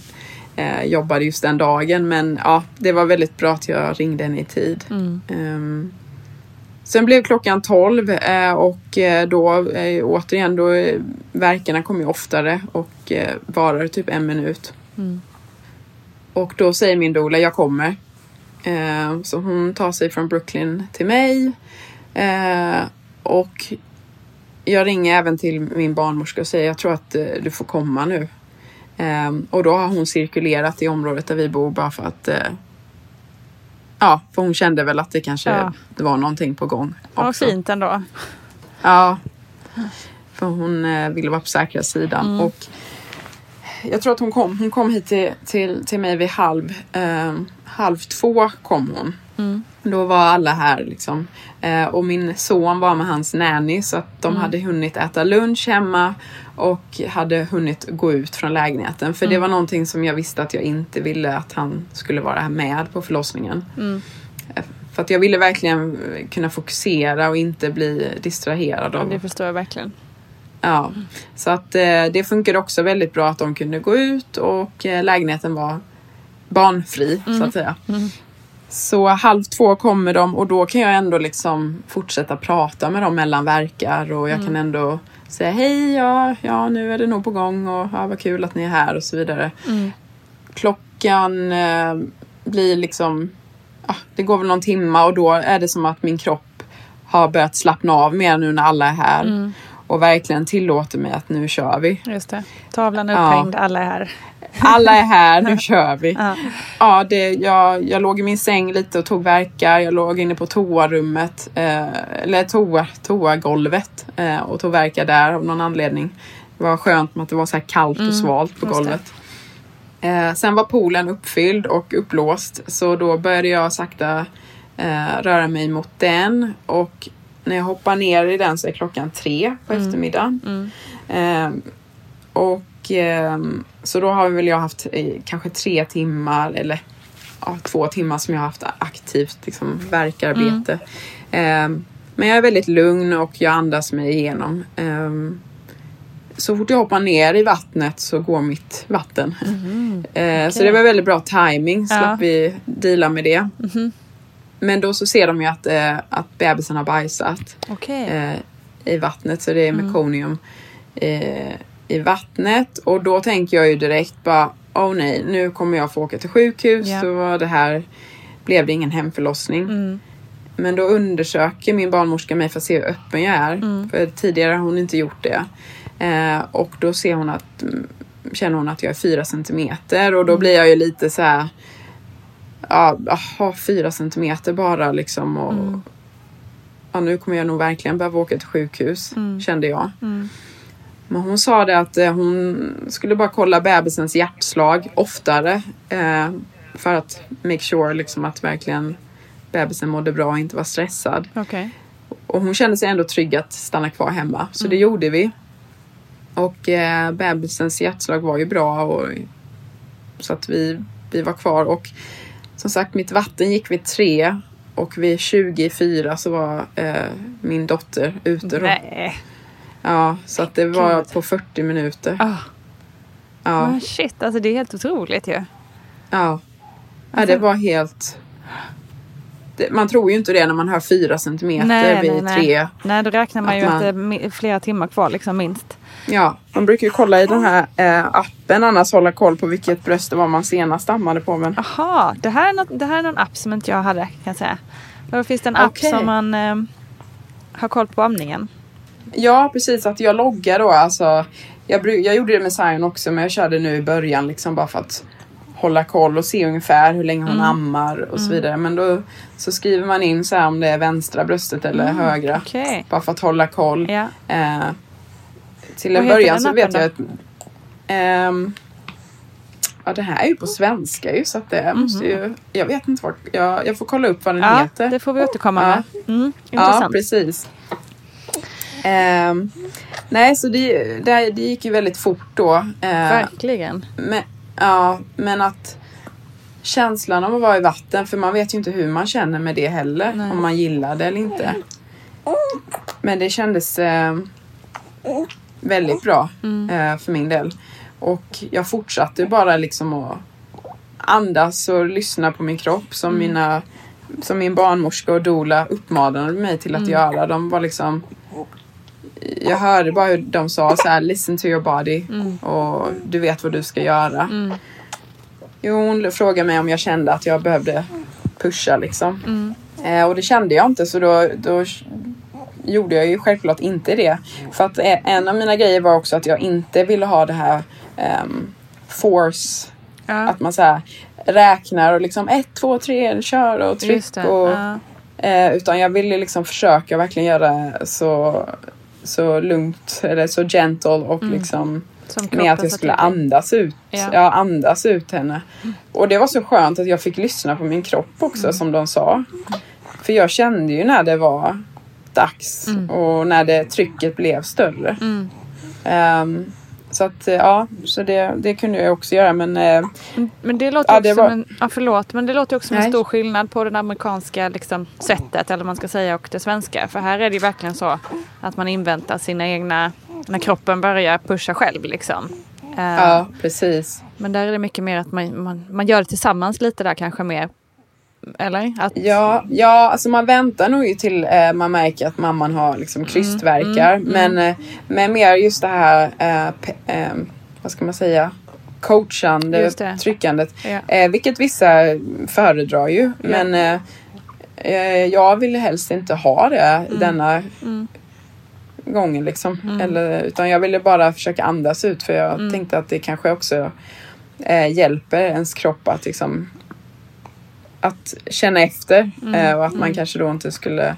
Speaker 1: eh, jobbade just den dagen. Men ja, det var väldigt bra att jag ringde henne i tid.
Speaker 2: Mm.
Speaker 1: Ehm, Sen blev klockan 12 eh, och eh, då eh, återigen då verkarna kommer ju oftare och eh, varar typ en minut.
Speaker 2: Mm.
Speaker 1: Och då säger min doula, jag kommer. Eh, så hon tar sig från Brooklyn till mig. Eh, och jag ringer även till min barnmorska och säger, jag tror att eh, du får komma nu. Och då har hon cirkulerat i området där vi bor bara för att Ja, för hon kände väl att det kanske
Speaker 2: Ja.
Speaker 1: det var någonting på gång. Också.
Speaker 2: fint ändå.
Speaker 1: Ja. För hon ville vara på säkra sidan.
Speaker 2: Mm.
Speaker 1: Och jag tror att hon kom, hon kom hit till, till, till mig vid halv, halv två kom hon.
Speaker 2: Mm.
Speaker 1: Då var alla här liksom. Eh, och min son var med hans nanny så att de
Speaker 2: Mm.
Speaker 1: hade hunnit äta lunch hemma och hade hunnit gå ut från lägenheten. För det
Speaker 2: Mm.
Speaker 1: var någonting som jag visste att jag inte ville att han skulle vara med på förlossningen.
Speaker 2: Mm.
Speaker 1: Eh, För att jag ville verkligen eh, kunna fokusera och inte bli distraherad
Speaker 2: Ja, det förstår jag verkligen.
Speaker 1: Ja, så att eh, det funkar också väldigt bra att de kunde gå ut och eh, lägenheten var barnfri så att säga. Så halv två kommer de och då kan jag ändå liksom fortsätta prata med dem mellan verkar och jag kan ändå säga hej, ja, ja nu är det nog på gång och ja, vad kul att ni är här och så vidare. Klockan eh, blir liksom, ja, det går väl någon timma och då är det som att min kropp har börjat slappna av mer nu när alla är här. Och verkligen tillåter mig att nu kör vi.
Speaker 2: Just det. Tavlan är
Speaker 1: Ja.
Speaker 2: upphängd, alla är här.
Speaker 1: Alla är här, nu kör vi.
Speaker 2: Ja.
Speaker 1: Ja, det, jag, jag låg i min säng lite och tog verkar. Jag låg inne på toarummet, eh, eller toa, toagolvet eh, och tog verkar där av någon anledning. Det var skönt med att det var så här kallt och svalt på golvet. Eh, sen var poolen uppfylld och upplåst så då började jag sakta eh, röra mig mot den och när jag hoppar ner i den så är klockan tre på eftermiddagen. Eh, och ehm, så då har väl jag haft eh, kanske tre timmar eller ja, två timmar som jag har haft aktivt liksom, verkarbete. Ehm, men jag är väldigt lugn och jag andas mig igenom. Ehm, så fort jag hoppar ner i vattnet så går mitt vatten. Eh, Så det var väldigt bra timing slapp
Speaker 2: Ja.
Speaker 1: vi deala med det. Men då så ser de ju att, eh, att bebisen har bajsat
Speaker 2: Okej.
Speaker 1: eh, i vattnet så det är mekonium eh, i vattnet och då tänker jag ju direkt bara åh nej nu kommer jag få åka till sjukhus
Speaker 2: Ja.
Speaker 1: så det här blev det ingen hemförlossning.
Speaker 2: Mm.
Speaker 1: Men då undersöker min barnmorska mig för att se hur öppen jag är.
Speaker 2: Mm.
Speaker 1: För tidigare har hon inte gjort det. Eh, och då ser hon att, mm, känner hon att jag är fyra centimeter och då
Speaker 2: Mm.
Speaker 1: blir jag ju lite så här. Ja, aha, fyra centimeter bara liksom. Och,
Speaker 2: Mm.
Speaker 1: ja, nu kommer jag nog verkligen behöva åka till sjukhus,
Speaker 2: Mm.
Speaker 1: kände jag. Men hon sa det att eh, hon skulle bara kolla bebisens hjärtslag oftare. Eh, för att make sure liksom att verkligen bebisen mådde bra och inte var stressad.
Speaker 2: Okej.
Speaker 1: Och hon kände sig ändå trygg att stanna kvar hemma. Så det gjorde vi. Och eh, bebisens hjärtslag var ju bra. Och, så att vi, vi var kvar. Och som sagt, mitt vatten gick vid tre. Och vid 24 så var eh, min dotter ute. Då.
Speaker 2: Nej.
Speaker 1: Ja, så att det var på 40 minuter.
Speaker 2: Ah.
Speaker 1: Ja,
Speaker 2: Men shit, alltså det är helt otroligt ju.
Speaker 1: ja. ja
Speaker 2: Alltså-
Speaker 1: det var helt... Det, man tror ju inte det när man hör fyra centimeter vid tre.
Speaker 2: Nej, då räknar man
Speaker 1: Att
Speaker 2: ju
Speaker 1: man-
Speaker 2: att det är flera timmar kvar liksom minst.
Speaker 1: Ja, man brukar ju kolla i den här eh, appen annars hålla koll på vilket bröst det var man senast ammade på. Men
Speaker 2: Aha, det här, är något, det här är någon app som inte jag hade kan jag säga. Då finns det en app
Speaker 1: Okej.
Speaker 2: som man eh, har koll på amningen.
Speaker 1: ja, precis. Att jag loggar då. Alltså, jag, jag gjorde det med Zion också, men jag körde nu i början liksom bara för att hålla koll och se ungefär hur länge hon ammar och så vidare. Men då så skriver man in så här om det är vänstra bröstet eller högra.
Speaker 2: Okej.
Speaker 1: Bara för att hålla koll.
Speaker 2: Ja.
Speaker 1: Eh, till en början så vet jag att ehm, Ja det här är ju på svenska ju så att det måste ju Jag vet inte vad Jag, jag får kolla upp vad den
Speaker 2: ja,
Speaker 1: heter.
Speaker 2: det får vi återkomma
Speaker 1: Ja.
Speaker 2: med. Mm,
Speaker 1: Ja
Speaker 2: intressant.
Speaker 1: precis. Ehm, nej så det, det, det gick ju väldigt fort då. Eh,
Speaker 2: Verkligen.
Speaker 1: men, ja, men att känslan av att vara i vatten, för man vet ju inte hur man känner med det heller.
Speaker 2: Nej.
Speaker 1: Om man gillar det eller inte. Men det kändes eh, väldigt bra eh, för min del. Och jag fortsatte bara liksom att andas och lyssna på min kropp som mina som min barnmorska och doula uppmanade mig till att
Speaker 2: Mm.
Speaker 1: göra. De var liksom jag hörde bara hur de sa så här, listen to your body
Speaker 2: Mm.
Speaker 1: och du vet vad du ska göra. Jo, hon frågade mig om jag kände att jag behövde pusha liksom.
Speaker 2: Mm.
Speaker 1: Eh, och det kände jag inte så då, då gjorde jag ju självklart inte det. För att eh, en av mina grejer var också att jag inte ville ha det här ehm, force. Att man så här räknar och liksom ett, två, tre, kör och tryck. Och,
Speaker 2: ja.
Speaker 1: eh, utan jag ville liksom försöka verkligen göra så, så lugnt eller så gentle och
Speaker 2: Mm.
Speaker 1: liksom
Speaker 2: Som
Speaker 1: med att jag skulle andas ut.
Speaker 2: Ja.
Speaker 1: Ja. andas ut henne. Och det var så skönt att jag fick lyssna på min kropp också
Speaker 2: Mm.
Speaker 1: som de sa. För jag kände ju när det var dags
Speaker 2: Mm.
Speaker 1: och när det trycket blev större.
Speaker 2: Mm.
Speaker 1: Ehm, så att eh, ja, så det, det kunde jag också göra men eh,
Speaker 2: Men det låter
Speaker 1: Ja,
Speaker 2: också
Speaker 1: det
Speaker 2: som
Speaker 1: var-
Speaker 2: en, ja, förlåt, men det låter också som en stor skillnad på det amerikanska liksom, sättet eller man ska säga och det svenska. För här är det ju verkligen så att man inväntar sina egna, när kroppen börjar pusha själv liksom. Eh,
Speaker 1: ja precis.
Speaker 2: Men där är det mycket mer att man, man, man gör det tillsammans lite där kanske mer. Eller? Att,
Speaker 1: Ja, ja alltså man väntar nog ju till eh, man märker att mamman har liksom krystverkar.
Speaker 2: mm, mm.
Speaker 1: Men, eh, men mer just det här, eh, eh, vad ska man säga, coachande, tryckandet.
Speaker 2: Ja.
Speaker 1: Eh, vilket vissa föredrar ju. Men eh, jag ville helst inte ha det denna
Speaker 2: Mm.
Speaker 1: gången liksom.
Speaker 2: Mm.
Speaker 1: Eller, utan jag ville bara försöka andas ut för jag
Speaker 2: Mm.
Speaker 1: tänkte att det kanske också hjälper ens kropp att liksom att känna efter
Speaker 2: Mm.
Speaker 1: eh, och att man
Speaker 2: Mm.
Speaker 1: kanske då inte skulle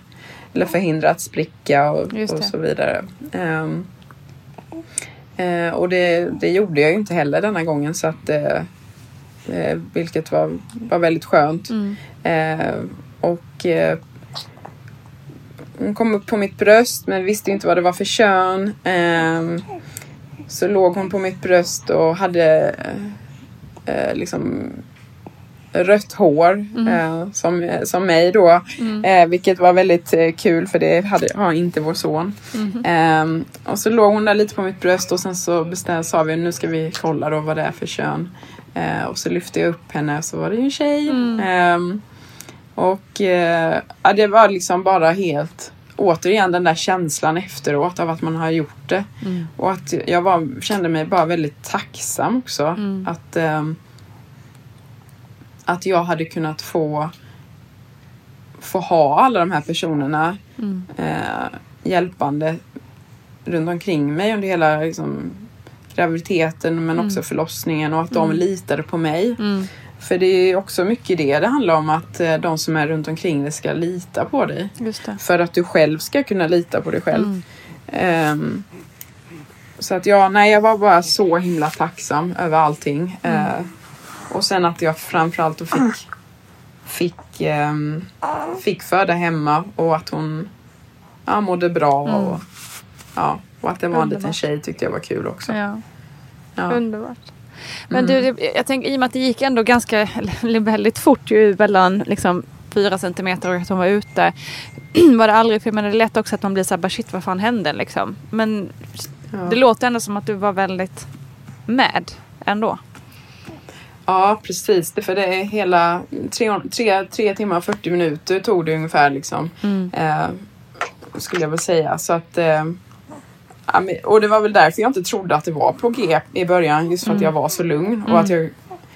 Speaker 1: eller förhindra att spricka och, och så vidare. Ehm, eh, och det, det gjorde jag ju inte heller denna gången så att eh, eh, vilket var, var väldigt skönt.
Speaker 2: Mm.
Speaker 1: Eh, och hon kom upp på mitt bröst men visste inte vad det var för kön. Ehm, så låg hon på mitt bröst och hade liksom rött hår
Speaker 2: Mm.
Speaker 1: eh, som, som mig då.
Speaker 2: Mm.
Speaker 1: Eh, vilket var väldigt eh, kul för det hade, har inte vår son. Ehm, och så låg hon där lite på mitt bröst och sen så bestämde, sa vi nu ska vi kolla då vad det är för kön. Eh, och så lyfte jag upp henne och så var det ju en tjej.
Speaker 2: Mm.
Speaker 1: Ehm, och eh, ja, det var liksom bara helt återigen den där känslan efteråt av att man har gjort det.
Speaker 2: Mm.
Speaker 1: Och att jag var, kände mig bara väldigt tacksam också.
Speaker 2: Mm.
Speaker 1: Att, ehm, att jag hade kunnat få, få ha alla de här personerna
Speaker 2: Mm.
Speaker 1: eh, hjälpande runt omkring mig under hela liksom, graviditeten men
Speaker 2: Mm.
Speaker 1: också förlossningen och att de
Speaker 2: Mm.
Speaker 1: litade på mig.
Speaker 2: Mm.
Speaker 1: För det är också mycket det det handlar om att eh, de som är runt omkring dig ska lita på dig. För att du själv ska kunna lita på dig själv. Ehm, så att jag, nej, jag var bara så himla tacksam över allting.
Speaker 2: Mm.
Speaker 1: Eh, och sen att jag framförallt då fick, fick, ehm, fick föda hemma och att hon ja, mådde bra.
Speaker 2: Mm.
Speaker 1: Och, ja, och att det var en liten tjej tyckte jag var kul också.
Speaker 2: Ja.
Speaker 1: Ja.
Speaker 2: Underbart. Men
Speaker 1: Mm.
Speaker 2: du, jag tänker i och med att det gick ändå ganska väldigt fort ju mellan liksom fyra centimeter och att hon var ute. var det aldrig, för jag menar det är lätt också att man blir så här, bara shit vad fan hände liksom. Men
Speaker 1: Ja.
Speaker 2: det låter ändå som att du var väldigt med ändå.
Speaker 1: Ja, precis. Det, för det är hela tre, tre, tre timmar och 40 minuter tog det ungefär liksom.
Speaker 2: Mm.
Speaker 1: Eh, skulle jag väl säga. Så att, eh, och det var väl därför jag inte trodde att det var på G i början. Just för att
Speaker 2: Mm.
Speaker 1: jag var så lugn
Speaker 2: Mm.
Speaker 1: och att jag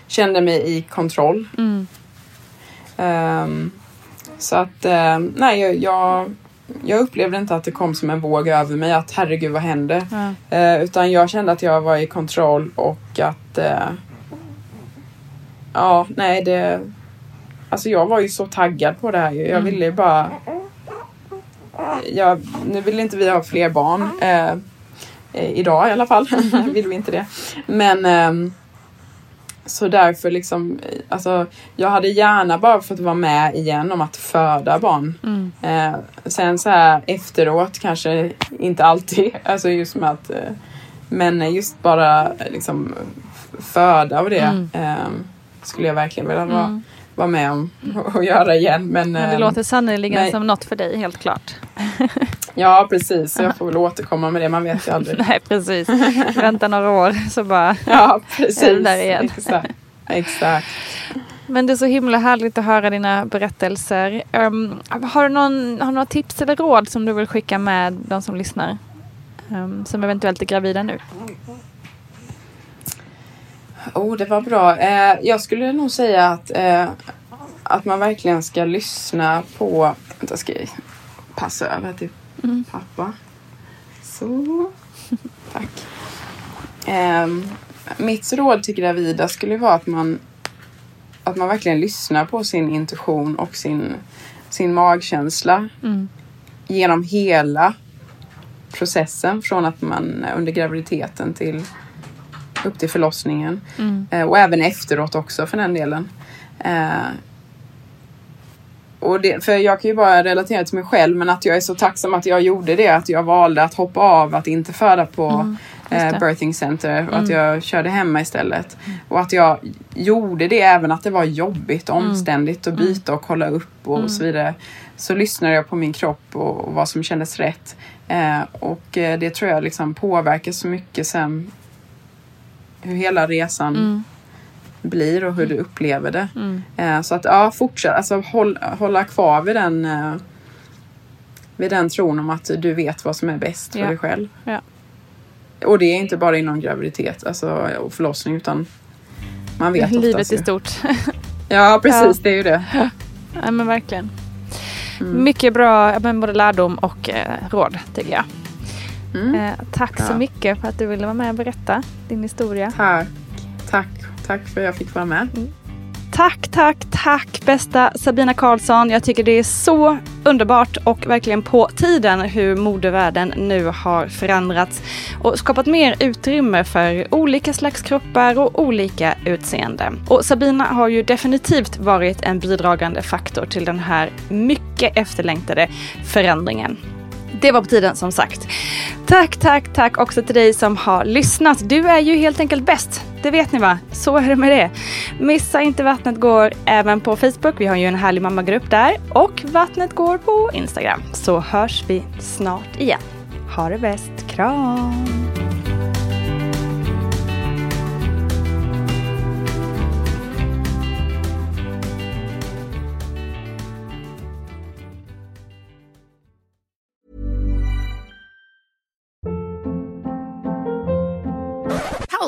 Speaker 1: kände mig i kontroll.
Speaker 2: Mm.
Speaker 1: Ehm, så att, eh, nej, jag, jag, jag upplevde inte att det kom som en våg över mig att herregud vad händer.
Speaker 2: Ja.
Speaker 1: Eh, utan jag kände att jag var i kontroll och att eh, Ja, nej det Alltså jag var ju så taggad på det här ju. Jag
Speaker 2: Mm.
Speaker 1: ville ju bara jag, Nu vill inte vi ha fler barn eh, eh, Idag i alla fall vill vi inte det. Men ehm, Så därför liksom eh, Alltså jag hade gärna bara fått vara med igen om att föda barn.
Speaker 2: Mm.
Speaker 1: Eh, sen så här efteråt kanske inte alltid. Alltså just med att eh, Men just bara eh, liksom föda och det
Speaker 2: Mm.
Speaker 1: Skulle jag verkligen vilja vara,
Speaker 2: Mm.
Speaker 1: vara med om och göra igen. Men,
Speaker 2: Men det
Speaker 1: eh,
Speaker 2: låter sannerligen som något för dig helt klart.
Speaker 1: Ja precis, jag får väl återkomma med det. Man vet ju aldrig.
Speaker 2: Nej precis. Vänta några år så bara
Speaker 1: Ja
Speaker 2: är det
Speaker 1: precis.
Speaker 2: där igen.
Speaker 1: Exakt. Exakt.
Speaker 2: Men det är så himla härligt att höra dina berättelser. Um, har, du någon, har du några tips eller råd som du vill skicka med de som lyssnar? Um, som eventuellt är gravida nu?
Speaker 1: Oh, det var bra. Eh, jag skulle nog säga att, eh, att man verkligen ska lyssna på... Vänta, ska jag passa över till mm. pappa. Så. Tack. Eh, mitt råd till gravida skulle vara att man, att man verkligen lyssnar på sin intuition och sin, sin magkänsla mm. genom hela processen från att man under graviditeten till upp till förlossningen. Mm. Eh, och även efteråt också för den delen. Eh, och det, för jag kan ju bara relatera till mig själv men att jag är så tacksam att jag gjorde det. Att jag valde att hoppa av, att inte föda på mm, eh, birthing center och mm. att jag körde hemma istället. Mm. Och att jag gjorde det även att det var jobbigt mm. omständigt att mm. byta och kolla upp och, och så vidare. Så lyssnade jag på min kropp och, och vad som kändes rätt. Eh, och eh, det tror jag liksom påverkar så mycket sen hur hela resan mm. blir och hur du upplever det. Mm. Eh, så att ja, fortsätt, alltså håll, hålla kvar vid den eh, vid den tron om att du vet vad som är bäst för ja. dig själv. Ja. Och det är inte bara inom graviditet alltså, och förlossning utan man vet
Speaker 2: Livet i stort.
Speaker 1: ja, precis. Ja. Det är ju det.
Speaker 2: Ja, men verkligen. Mm. Mycket bra men både lärdom och eh, råd tycker jag. Mm. Eh, tack ja. så mycket för att du ville vara med och berätta din historia.
Speaker 1: Tack. Tack. Tack för att jag fick vara med. Mm.
Speaker 3: Tack, tack, tack bästa Sabina Karlsson. Jag tycker det är så underbart och verkligen på tiden hur modevärlden nu har förändrats och skapat mer utrymme för olika slags kroppar och olika utseenden. Och Sabina har ju definitivt varit en bidragande faktor till den här mycket efterlängtade förändringen. Det var på tiden som sagt. Tack, tack, tack också till dig som har lyssnat. Du är ju helt enkelt bäst. Det vet ni va? Så är det med det. Missa inte Vattnet går även på Facebook. Vi har ju en härlig mammagrupp där. Och Vattnet går på Instagram. Så hörs vi snart igen. Ha det bäst. Kram!